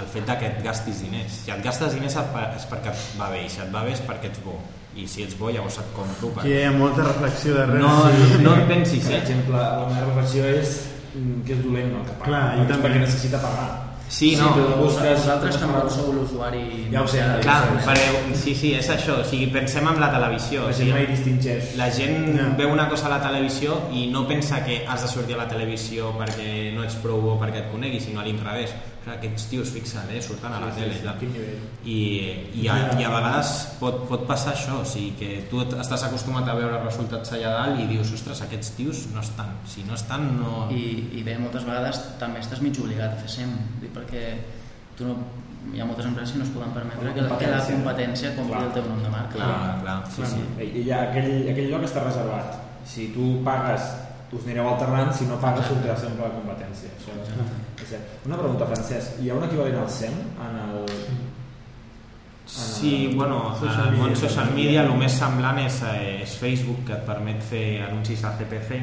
el fet que et gastis diners. Si et gastes diners és perquè et va bé, i si et va bé és perquè ets bo. I si ets bo llavors et compro. aquí hi ha molta reflexió darrere. No, sí. no et pensis, Per eh? exemple, la meva reflexió és que és dolent el que paga, Clar, és també. perquè necessita pagar. Sí, no. però busques- vosaltres tampoc sou l'usuari... Ja ho sé, ja ho Clar, sé. però, sí, sí, és això. O sigui, pensem en la televisió. La O gent mai distingeix. la gent Ja. veu una cosa a la televisió i no pensa que has de sortir a la televisió perquè no ets prou bo perquè et conegui, sinó a l'inrevés. Aquests tios, fixa't, eh, surten a la Sí, sí, tele. sí, i tal. quin nivell. I, i, a, i a vegades pot, pot passar això, o sigui que tu estàs acostumat a veure resultats allà dalt i dius, ostres, aquests tios no estan, si no estan no... I, I bé, moltes vegades també estàs mig obligat a fer SEM, perquè tu no, hi ha moltes empreses que no es poden permetre que, la- que la competència compri Clar. el teu nom de marca. Clar, clar, sí, sí. I aquell, aquell lloc està reservat. Si tu pagues, us anireu alternant, si no pagues, sortirà sempre la competència. Això Exacte. és cert. Una pregunta, Francesc. Hi ha un equivalent al SEM en el... Sí, bueno, Social al món media. social media el més semblant és, eh, és Facebook, que et permet fer anuncis a CPC.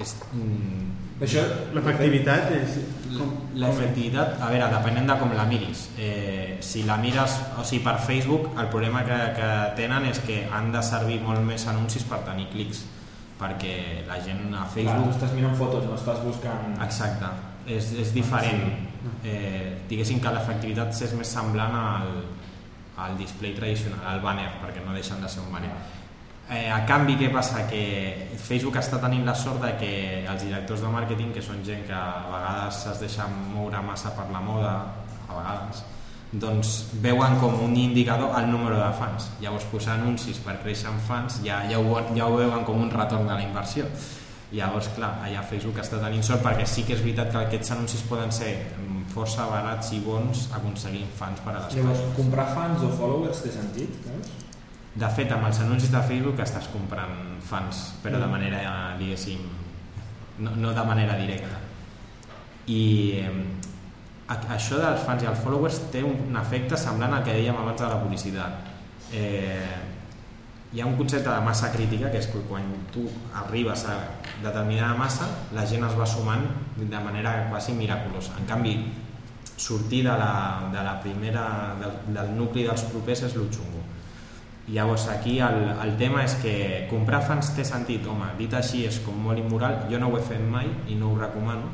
És, mm, Això, L'efectivitat és... Com, L'efectivitat, a veure, depenent de com la miris. Eh, si la mires, o sigui, per Facebook, el problema que, que tenen és que han de servir molt més anuncis per tenir clics, perquè la gent a Clar, Facebook... estàs mirant fotos, no estàs buscant... Exacte, és, és diferent. Eh, diguéssim que l'efectivitat és més semblant al, al display tradicional, al banner, perquè no deixen de ser un banner. Eh, a canvi, què passa? Que Facebook està tenint la sort de que els directors de màrqueting, que són gent que a vegades es deixa moure massa per la moda, a vegades, doncs veuen com un indicador el número de fans. Llavors posar anuncis per créixer en fans ja, ja, ho, ja ho veuen com un retorn de la inversió. Llavors, clar, allà Facebook està tenint sort perquè sí que és veritat que aquests anuncis poden ser força barats i bons aconseguint fans per a les Llavors, pàgines. comprar fans o followers té sentit, veus? De fet, amb els anuncis de Facebook estàs comprant fans, però de manera, diguéssim, no, no de manera directa. I això dels fans i els followers té un, efecte semblant al que dèiem abans de la publicitat. Eh, hi ha un concepte de massa crítica, que és que quan tu arribes a determinada massa, la gent es va sumant de manera quasi miraculosa. En canvi, sortir de la, de la primera, del, del nucli dels propers és el xungo. Llavors aquí el, el tema és que comprar fans té sentit, home, dit així és com molt immoral, jo no ho he fet mai i no ho recomano,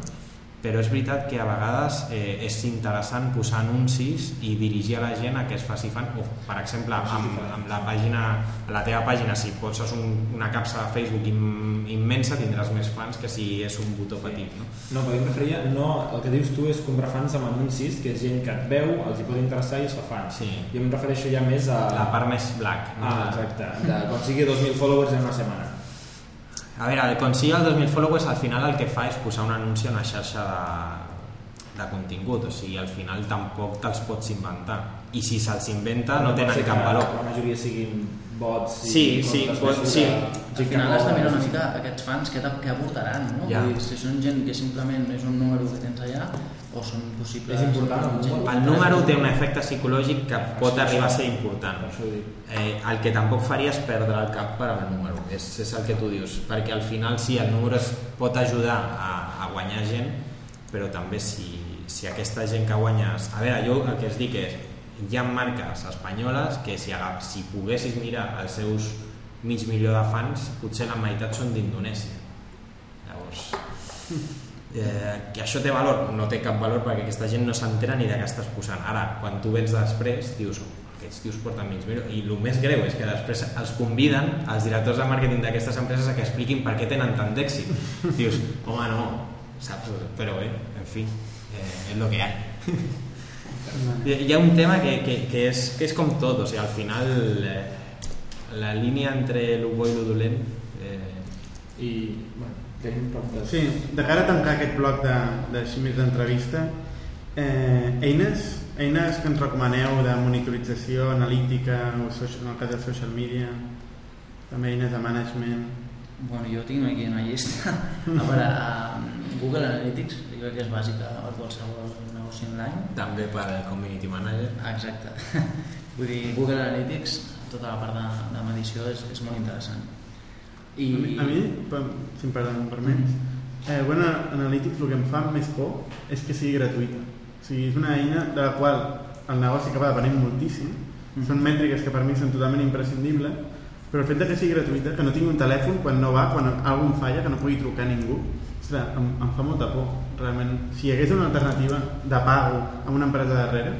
però és veritat que a vegades eh, és interessant posar anuncis i dirigir a la gent a que es faci fan, o per exemple amb, amb la pàgina, a la teva pàgina si poses un, una capsa de Facebook im, immensa tindràs més fans que si és un botó petit no? No, però jo em referia, no, el que dius tu és comprar fans amb anuncis, que és gent que et veu, els hi pot interessar i es fa fans. Sí. Jo em refereixo ja més a... la part més black no? Ah, exacte, de aconseguir 2.000 followers en una setmana. A veure, el aconseguir els 2.000 followers al final el que fa és posar un anunci a una xarxa de, de contingut, o sigui, al final tampoc te'ls pots inventar. I si se'ls inventa no Pot tenen cap valor. La majoria siguin bots i Sí, sí, pot- sí. de Al final has de mirar una mica aquests fans que, que aportaran, no? Ja. Vull dir, si són gent que simplement és un número que tens allà o són possibles... És important, el número. El número té un efecte psicològic que pot arribar a ser important. Eh, el que tampoc faria és perdre el cap per al número, és, és el que tu dius, perquè al final sí, el número es pot ajudar a, a guanyar gent, però també si, si aquesta gent que guanyes... A veure, jo el que es dic és, hi ha marques espanyoles que si, si poguessis mirar els seus mig milió de fans, potser la meitat són d'Indonèsia. Llavors, eh, que això té valor? No té cap valor perquè aquesta gent no s'entera ni de què estàs posant. Ara, quan tu vens després, dius, "Oh, aquests tios porten mig milió. I el més greu és que després els conviden, els directors de màrqueting d'aquestes empreses, a que expliquin per què tenen tant d'èxit. Dius, home, no, saps? Però bé, en fi, eh, és el que hi ha. Hi ha un tema que, que, que, és, que és com tot, o sigui, al final eh, la línia entre el bo i el dolent eh, I, bueno, tenim preguntes. Sí, de cara a tancar aquest bloc de, de així més d'entrevista, eh, eines, eines que ens recomaneu de monitorització analítica, o social, en el cas de social media, també eines de management... Bueno, jo tinc aquí una llista. A veure, um, Google Analytics, jo crec que és bàsica per qualsevol negoci online. també per al community manager Exacte. Vull dir, Google Analytics, tota la part de, de medició és, és molt interessant. I... A mi, si em perdonen, permets, eh, Google Analytics el que em fa més por és que sigui gratuïta. O sigui, és una eina de la qual el negoci acaba depenent moltíssim. Mhm. Són mètriques que per mi són totalment imprescindibles, però el fet que sigui gratuïta, que no tingui un telèfon quan no va, quan algú em falla, que no pugui trucar a ningú, ostres, em, em fa molta por, realment. Si hi hagués una alternativa de pago amb una empresa darrere,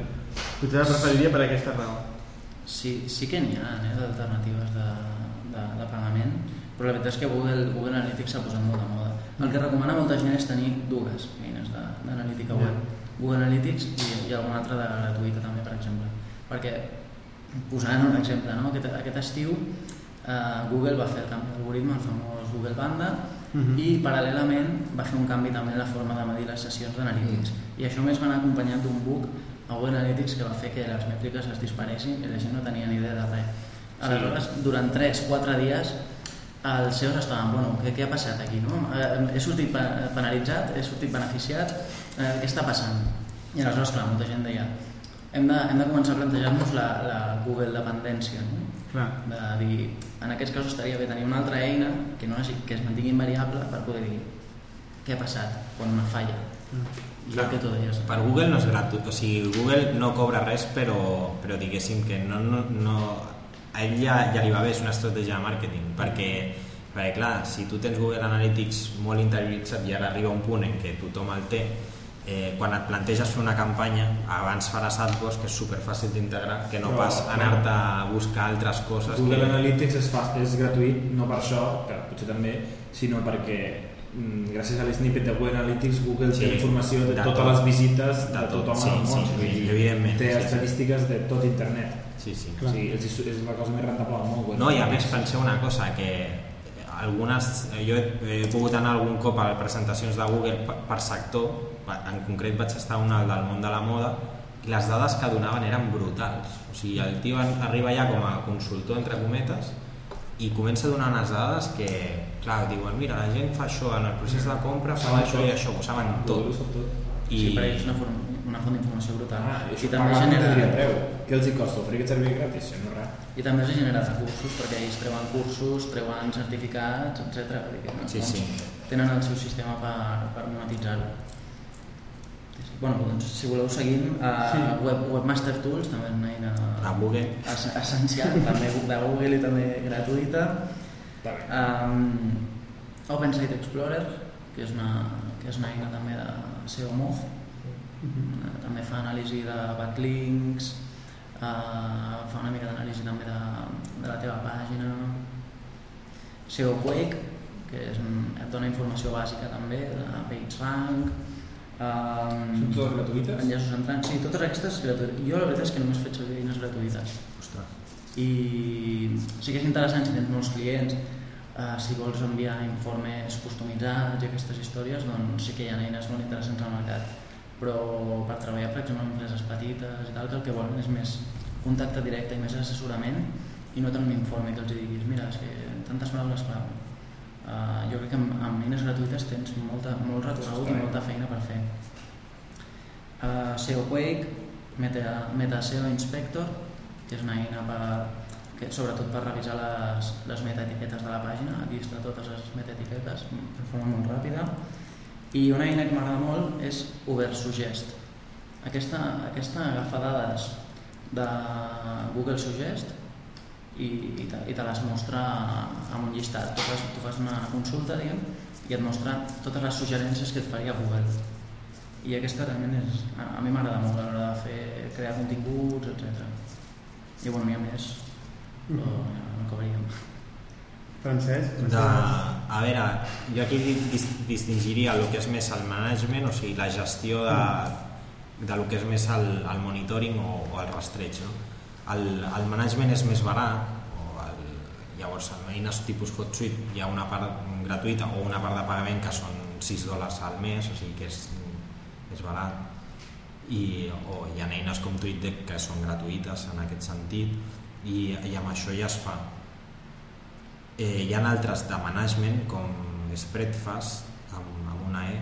potser la preferiria per aquesta raó. Sí, sí que n'hi ha eh, d'alternatives de, de, de pagament, però la veritat és que Google, Google Analytics s'ha posat molt de moda. El que recomana molta gent és tenir dues eines d'analítica web. Google Analytics i, i alguna altra de gratuïta també, per exemple. Perquè, posant un exemple, no? aquest, aquest estiu eh, Google va fer el canvi d'algoritme, el famós Google Panda, Mhm. i paral·lelament va fer un canvi també en la forma de medir les sessions d'analítics. I això més va anar acompanyat d'un bug a Google Analytics que va fer que les mètriques es disparessin i la gent no tenia ni idea de res. Aleshores, durant 3-4 dies els SEOs estaven, bueno, què, què ha passat aquí? No? Eh, he sortit pe- penalitzat, he sortit beneficiat, eh, què està passant? I aleshores, clar, molta gent deia hem de, hem de començar a plantejar-nos la, la Google dependència, no? Clar. de dir, en aquests casos estaria bé tenir una altra eina que, no hagi, que es mantingui invariable per poder dir què ha passat quan una falla. I el que tu deies. per Google no és gratuït, o sigui, Google no cobra res però, però diguéssim que no, no, no, a ell ja, ja li va bé, és una estratègia de màrqueting perquè, perquè clar, si tu tens Google Analytics molt interioritzat i ara arriba un punt en què tothom el té eh, quan et planteges fer una campanya abans faràs AdWords que és super fàcil d'integrar que no Però, pas anar-te a buscar altres coses Google que... Analytics és, fa, és gratuït no per això, que potser també, sinó perquè mm, gràcies a l'snippet de Google Analytics Google Sí, té informació de, de totes tot. les visites de, De tot, tothom sí, al món sí, dir, evidentment, té sí, sí. estadístiques de tot internet sí, sí. sigui, és, és la cosa més rentable del món No, i a més penseu una cosa, que algunes, jo he, he pogut anar algun cop a presentacions de Google per, per sector, en concret vaig estar una al del món de la moda, i les dades que donaven eren brutals. O sigui, el tio arriba ja com a consultor, entre cometes, i comença a donar unes dades que, clar, diuen, mira, la gent fa això, en el procés de compra fa això tot. i això, ho saben tot. I... Sí, per ells és una, form, font d'informació brutal. Ah, i I això també no genera... preu. Què els hi costa? Oferir aquest servei gratis? Això no res. I també els genera recursos perquè ells treuen cursos, treuen certificats, etc. Sí, sí. Tenen el seu sistema per, per monetitzar-ho. Bueno, doncs, si voleu seguim, a Sí. Web, Webmaster Tools també és una eina A Google, es- essencial, també de Google i també gratuïta. Um, Open Site Explorer, que és una, que és una eina també de SEO Moz, Eh, també fa anàlisi de backlinks, eh, fa una mica d'anàlisi també de, de la teva pàgina. SEO Quake, que és, et dona informació bàsica també de PageRank. Um, Són totes gratuïtes? Enllaços entrants, sí, totes aquestes gratuïtes. Jo la veritat és que només faig servir eines gratuïtes ostres, i sí que és interessant si tens molts clients eh, si vols enviar informes customitzats i aquestes històries doncs sí que hi ha eines molt interessants al mercat però per treballar per exemple amb empreses petites i tal que el que volen és més contacte directe i més assessorament i no tant un informe que els diguis mira, és que tantes paraules clau uh, jo crec que amb, amb eines gratuïtes tens molta, molt recorregut i molta feina per fer. Uh, SEO Quake Meta, Meta SEO Inspector que és una eina per, que, sobretot per revisar les, les metaetiquetes de la pàgina. Aquí està totes les metaetiquetes de forma molt ràpida i una eina que m'agrada molt és Ubersuggest aquesta, aquesta agafa dades de Google Suggest i, i, te, i te les mostra amb un llistat tu fas, tu fas una consulta diguem, i et mostra totes les suggerències que et faria Google i aquesta també és, a, a mi m'agrada molt a l'hora de fer, crear continguts, etc. I bueno, n'hi ha més, però ja no acabaríem. Francesc? de, a veure, jo aquí dis, distingiria el que és més el management, o sigui, la gestió de, de lo que és més el, el monitoring o, o el rastreig. No? El, el management és més barat, o el, llavors en eines tipus HotSuite hi ha una part gratuïta o una part de pagament que són 6 dòlars al mes, o sigui que és, és barat. I, o hi ha eines com TweetDeck que són gratuïtes en aquest sentit i, i amb això ja es fa Eh, hi ha altres de management com Spreadfast amb, amb una E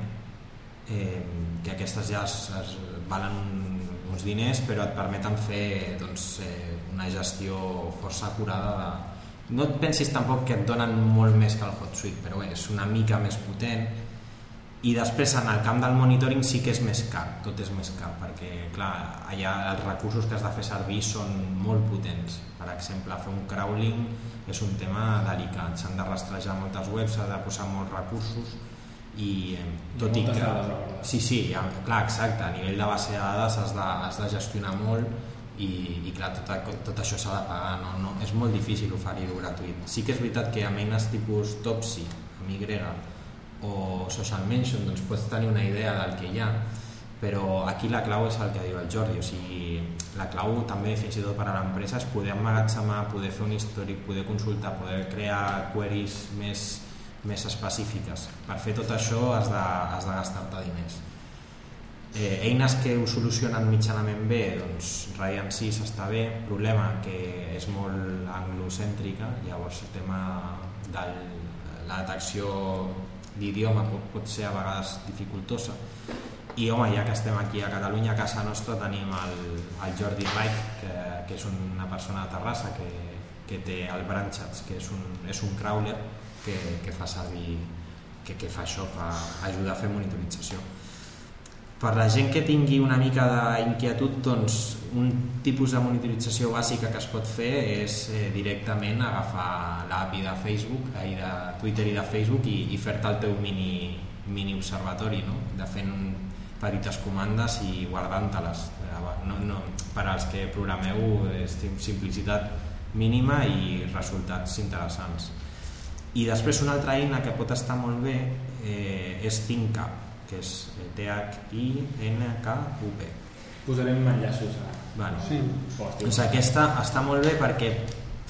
eh, que aquestes ja es, es valen un, uns diners però et permeten fer doncs, eh, una gestió força acurada de... no et pensis tampoc que et donen molt més que el HotSuite però és una mica més potent i després en el camp del monitoring sí que és més car, tot és més car perquè clar, allà els recursos que has de fer servir són molt potents per exemple, fer un crawling és un tema delicat, s'han de rastrejar moltes webs, s'ha de posar molts recursos i eh, tot i moltes que... dades. Sí, sí, ja, clar, exacte, a nivell de base de dades has de, has de gestionar molt i, i clar, tot, tot això s'ha de pagar, no, no, és molt difícil oferir-ho gratuït. Sí que és veritat que amb eines tipus Topsy, amb Y, o Social Mention, doncs pots tenir una idea del que hi ha, però aquí la clau és el que diu el Jordi, o sigui, la clau també fins i tot per a l'empresa és poder emmagatzemar, poder fer un històric, poder consultar, poder crear queries més, més específiques. Per fer tot això has de, has de gastar-te diners. Eh, eines que ho solucionen mitjanament bé, doncs Ryan 6 està bé, problema que és molt anglocèntrica, llavors el tema de la detecció d'idioma pot, pot ser a vegades dificultosa. I home, ja que estem aquí a Catalunya a casa nostra tenim el, el Jordi Reich que, que és una persona de Terrassa que, que té el Branchats que és un, és un crawler que, que fa servir que, que fa això, fa ajudar a fer monitorització per la gent que tingui una mica d'inquietud doncs un tipus de monitorització bàsica que es pot fer és eh, directament agafar l'API de Facebook eh, de Twitter i de Facebook i, i fer-te el teu mini, mini observatori no? de fent petites comandes i guardant-te-les. No, no, per als que programeu és simplicitat mínima i resultats interessants. I després una altra eina que pot estar molt bé eh, és ThinkUp, que és T-H-I-N-K-U-P. Posarem enllaços a... Bueno, Sí. Doncs aquesta està molt bé perquè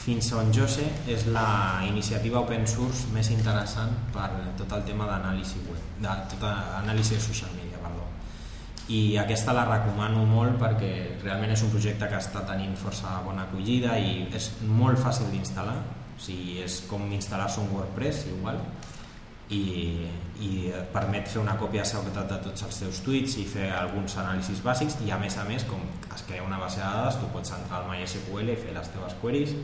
fins on jo sé és la iniciativa open source més interessant per tot el tema d'anàlisi web, de tota anàlisi de social media, perdó. I aquesta la recomano molt perquè realment és un projecte que està tenint força bona acollida i és molt fàcil d'instal·lar, o sigui, és com instal·lar-se un WordPress igual i, i et permet fer una còpia de seguretat de tots els teus tuits i fer alguns anàlisis bàsics i a més a més com es crea una base de dades tu pots entrar al MySQL i fer les teves queries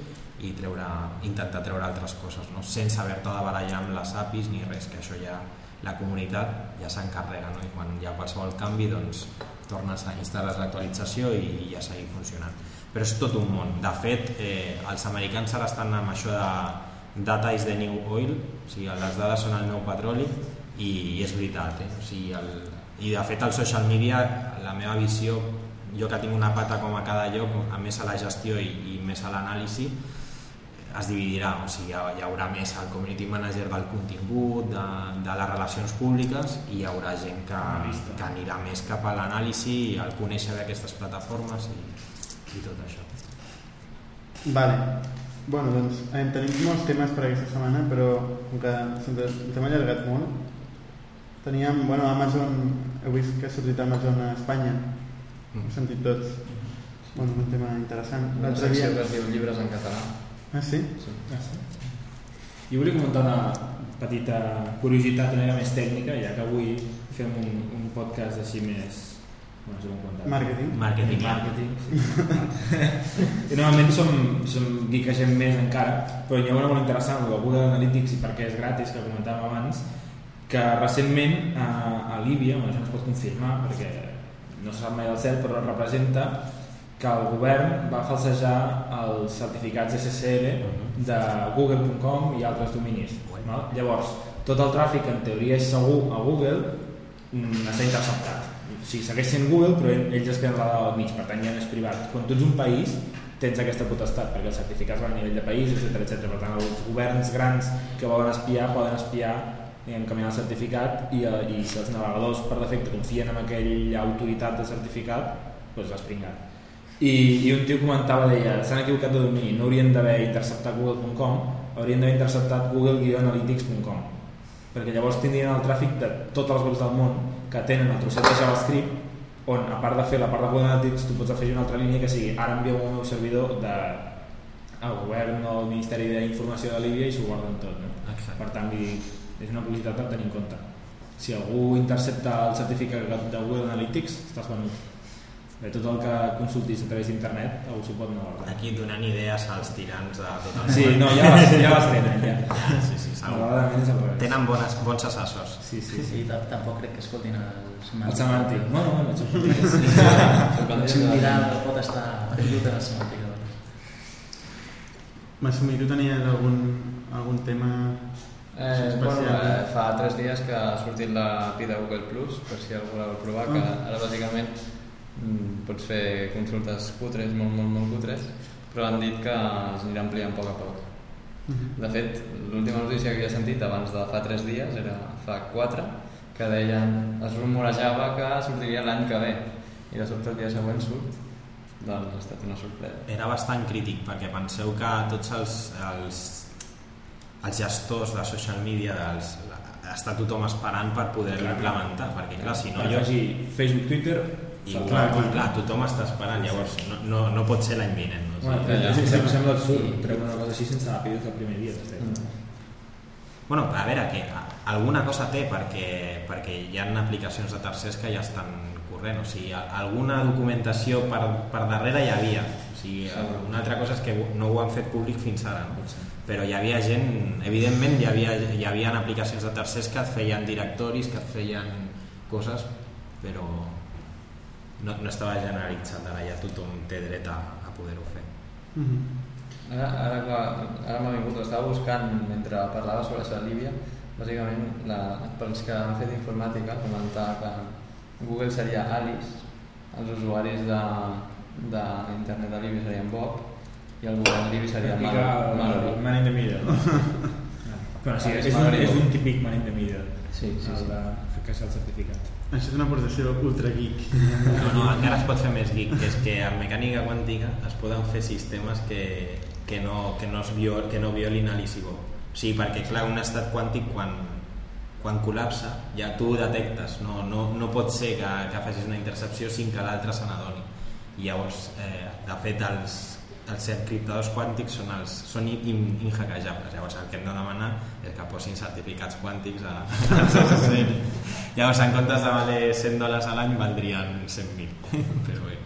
i treure, intentar treure altres coses no? sense haver-te de barallar amb les APIs ni res, que això ja la comunitat ja s'encarrega no? i quan hi ha qualsevol canvi doncs tornes a instal·lar l'actualització i ja seguir funcionant però és tot un món de fet eh, els americans ara estan amb això de data is the new oil o sigui, les dades són el nou petroli i, i és veritat eh? o sigui, el, i de fet el social media la meva visió jo que tinc una pata com a cada lloc a més a la gestió i, i més a l'anàlisi es dividirà, o sigui, hi, haurà més el community manager del contingut, de, de les relacions públiques i hi haurà gent que, que anirà més cap a l'anàlisi i al conèixer d'aquestes plataformes i, i tot això. Vale. Bueno, doncs eh, tenim molts temes per aquesta setmana, però com que ens hem allargat molt, teníem, bueno, Amazon, heu vist que ha sortit Amazon a Espanya, ho hem sentit tots. Bueno, un tema interessant. Una secció dia... que es diu llibres en català. Ah, sí? Sí. Ah, sí? Jo volia comentar una petita curiositat una mica més tècnica, ja que avui fem un, un podcast així més... Bueno, no sé com. Marketing. Marketing, sí. I normalment som, som geekegem més encara, però hi ha una molt interessant, el Google Analytics i perquè és gratis, que comentàvem abans, que recentment a, a Líbia, bueno, això no es pot confirmar perquè no se sap mai del cert, però representa que el govern va falsejar els certificats SSL de google.com i altres dominis. Val? Llavors, tot el tràfic en teoria és segur a Google mm, està interceptat. O sigui, segueix sent Google, però ell- ells es queden la dada al mig, per tant ja no és privat. Quan tu ets un país, tens aquesta potestat, perquè els certificats van a nivell de país, etc etc. Per tant, els governs grans que volen espiar poden espiar diguem, canviant el certificat i, eh, i si els navegadors per defecte confien en aquella autoritat de certificat, doncs l'has pringat. I, I un tio comentava, deia, s'han equivocat de domini, no haurien d'haver interceptat google.com, haurien d'haver interceptat google-analytics.com perquè llavors tindrien el tràfic de totes les webs del món que tenen el trosset de JavaScript on a part de fer la part de Google Analytics tu pots afegir una altra línia que sigui ara envio un meu servidor de al govern o al Ministeri d'Informació de Líbia i s'ho guarden tot no? Exacte. per tant dir, és una curiositat a tenir en compte si algú intercepta el certificat de Google Analytics estàs venut de tot el que consultis a través d'internet algú s'ho pot guardar Aquí donant idees als tirants de tot el sí, món. no, ja les, ja les tenen ja. Ja, sí, sí, segur. Malauradament és al revés. Tenen bones, bons assessors. Sí, sí, Sí, sí. sí, tam- tampoc crec que escoltin el El semàntic. semàntic. Bueno, bueno, això és Si un tirant pot estar perdut en el semàntic. doncs. Masumi, tu tenies algun, algun tema Eh, bueno, eh, fa tres dies que ha sortit l'API de Google Plus, per si algú la vol provar, que Ah. ara bàsicament pots fer consultes cutres, molt, molt, molt cutres, però han dit que s'anirà ampliant a poc a poc. Mhm. De fet, l'última notícia que havia sentit abans de fa tres dies, era fa quatre, que deien, es rumorejava que sortiria l'any que ve, i de sobte el dia següent surt, doncs ha estat una sorpresa. Era bastant crític perquè penseu que tots els, els, els gestors de social media dels, està tothom esperant per clar. implementar perquè clar, si no Per jo Facebook, Twitter... i, saltar. clar, clar, clar, tothom està esperant llavors no, no, no pot ser l'any vinent no? Bueno, Ja, sí, sempre sembla absurd treure una cosa així sense API des del primer dia. De fet. Bueno, a veure, que alguna cosa té perquè, perquè hi ha aplicacions de tercers que ja estan corrent, o sigui, alguna documentació per, per darrere hi havia, o sigui, una altra cosa és que no ho han fet públic fins ara, no? però hi havia gent, evidentment hi havia, hi havia aplicacions de tercers que et feien directoris, que et feien coses, però no, no estava generalitzat, ara ja tothom té dret a, a poder-ho fer. Mhm. Ara, ara, clar, ara m'ha vingut, estava buscant mentre parlava sobre això de Líbia, bàsicament la, pels que han fet informàtica comentar que Google seria Alice, els usuaris de, de internet de l'IBI serien Bob i el govern de l'IBI seria Mal- el- Mallory. Man in the middle. bueno, sí, és, és un, és un típic man in the middle. Sí, sí, el sí. de que és el certificat. Això és una aportació ultra geek. No, no, encara es pot fer més geek, que és que en mecànica quàntica es poden fer sistemes que, que, no, que, no, es viol, que no violin a l'ICIGO. O sigui, perquè clar, un estat quàntic quan, quan col·lapsa ja tu ho detectes, no, no, no pot ser que, que facis una intercepció sin que l'altre se n'adoni. Llavors, eh, de fet, els, els encriptadors quàntics són, els, són in, in, inhackejables. Llavors, el que hem de demanar és que posin certificats quàntics a, SSL. Llavors, en comptes de valer 100 dòlars a l'any, valdrien 100.000. Però bé,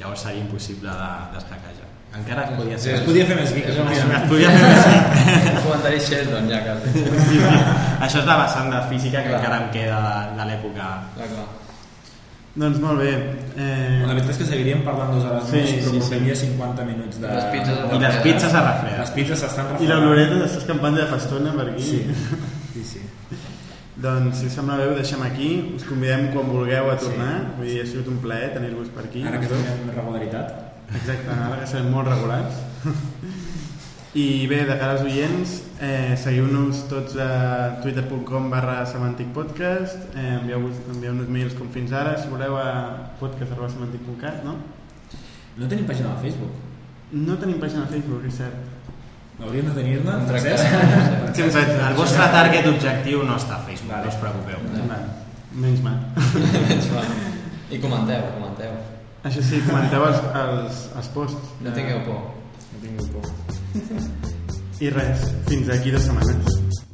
llavors seria impossible de, d'escaquejar. Encara es podia ser... Es podia fer més. És un, Es podia fer més un comentari Sheldon ja quasi. Sí, sí. Això és la vessant de física que Clar. encara em queda de, de l'època. Doncs molt bé. Eh, La veritat és que seguiríem parlant dues hores Sí, més, però sí, portaria 50 minuts de... Les pizzas a i les pizzas a refredar. Les pizzas s'estan I refredant. l'oloreta s'està escampant de fa estona per aquí. Sí, sí, sí. Doncs, si us sembla bé, ho deixem aquí. Us convidem quan vulgueu a tornar. Vull dir, ha sigut un plaer tenir-vos per aquí. Ara que dos. tenim regularitat. Exacte, ara que serem molt regulars. I bé, de cara als oients, eh, seguiu-nos tots a twitter.com barra semanticpodcast, eh, envieu-nos envieu mails com fins ara, si voleu a podcast.semantic.cat, no? No tenim pàgina de Facebook. No tenim pàgina de Facebook, és cert. Hauríem de tenir-ne. Francesc? Sí. El vostre target objectiu no està a Facebook, Vale. no us preocupeu. Vale. Menys mal. Menys mal. I comenteu, comenteu. Això sí, comenteu els, els, els posts. No tingueu por. No tingueu por. I res, fins aquí dues setmanes.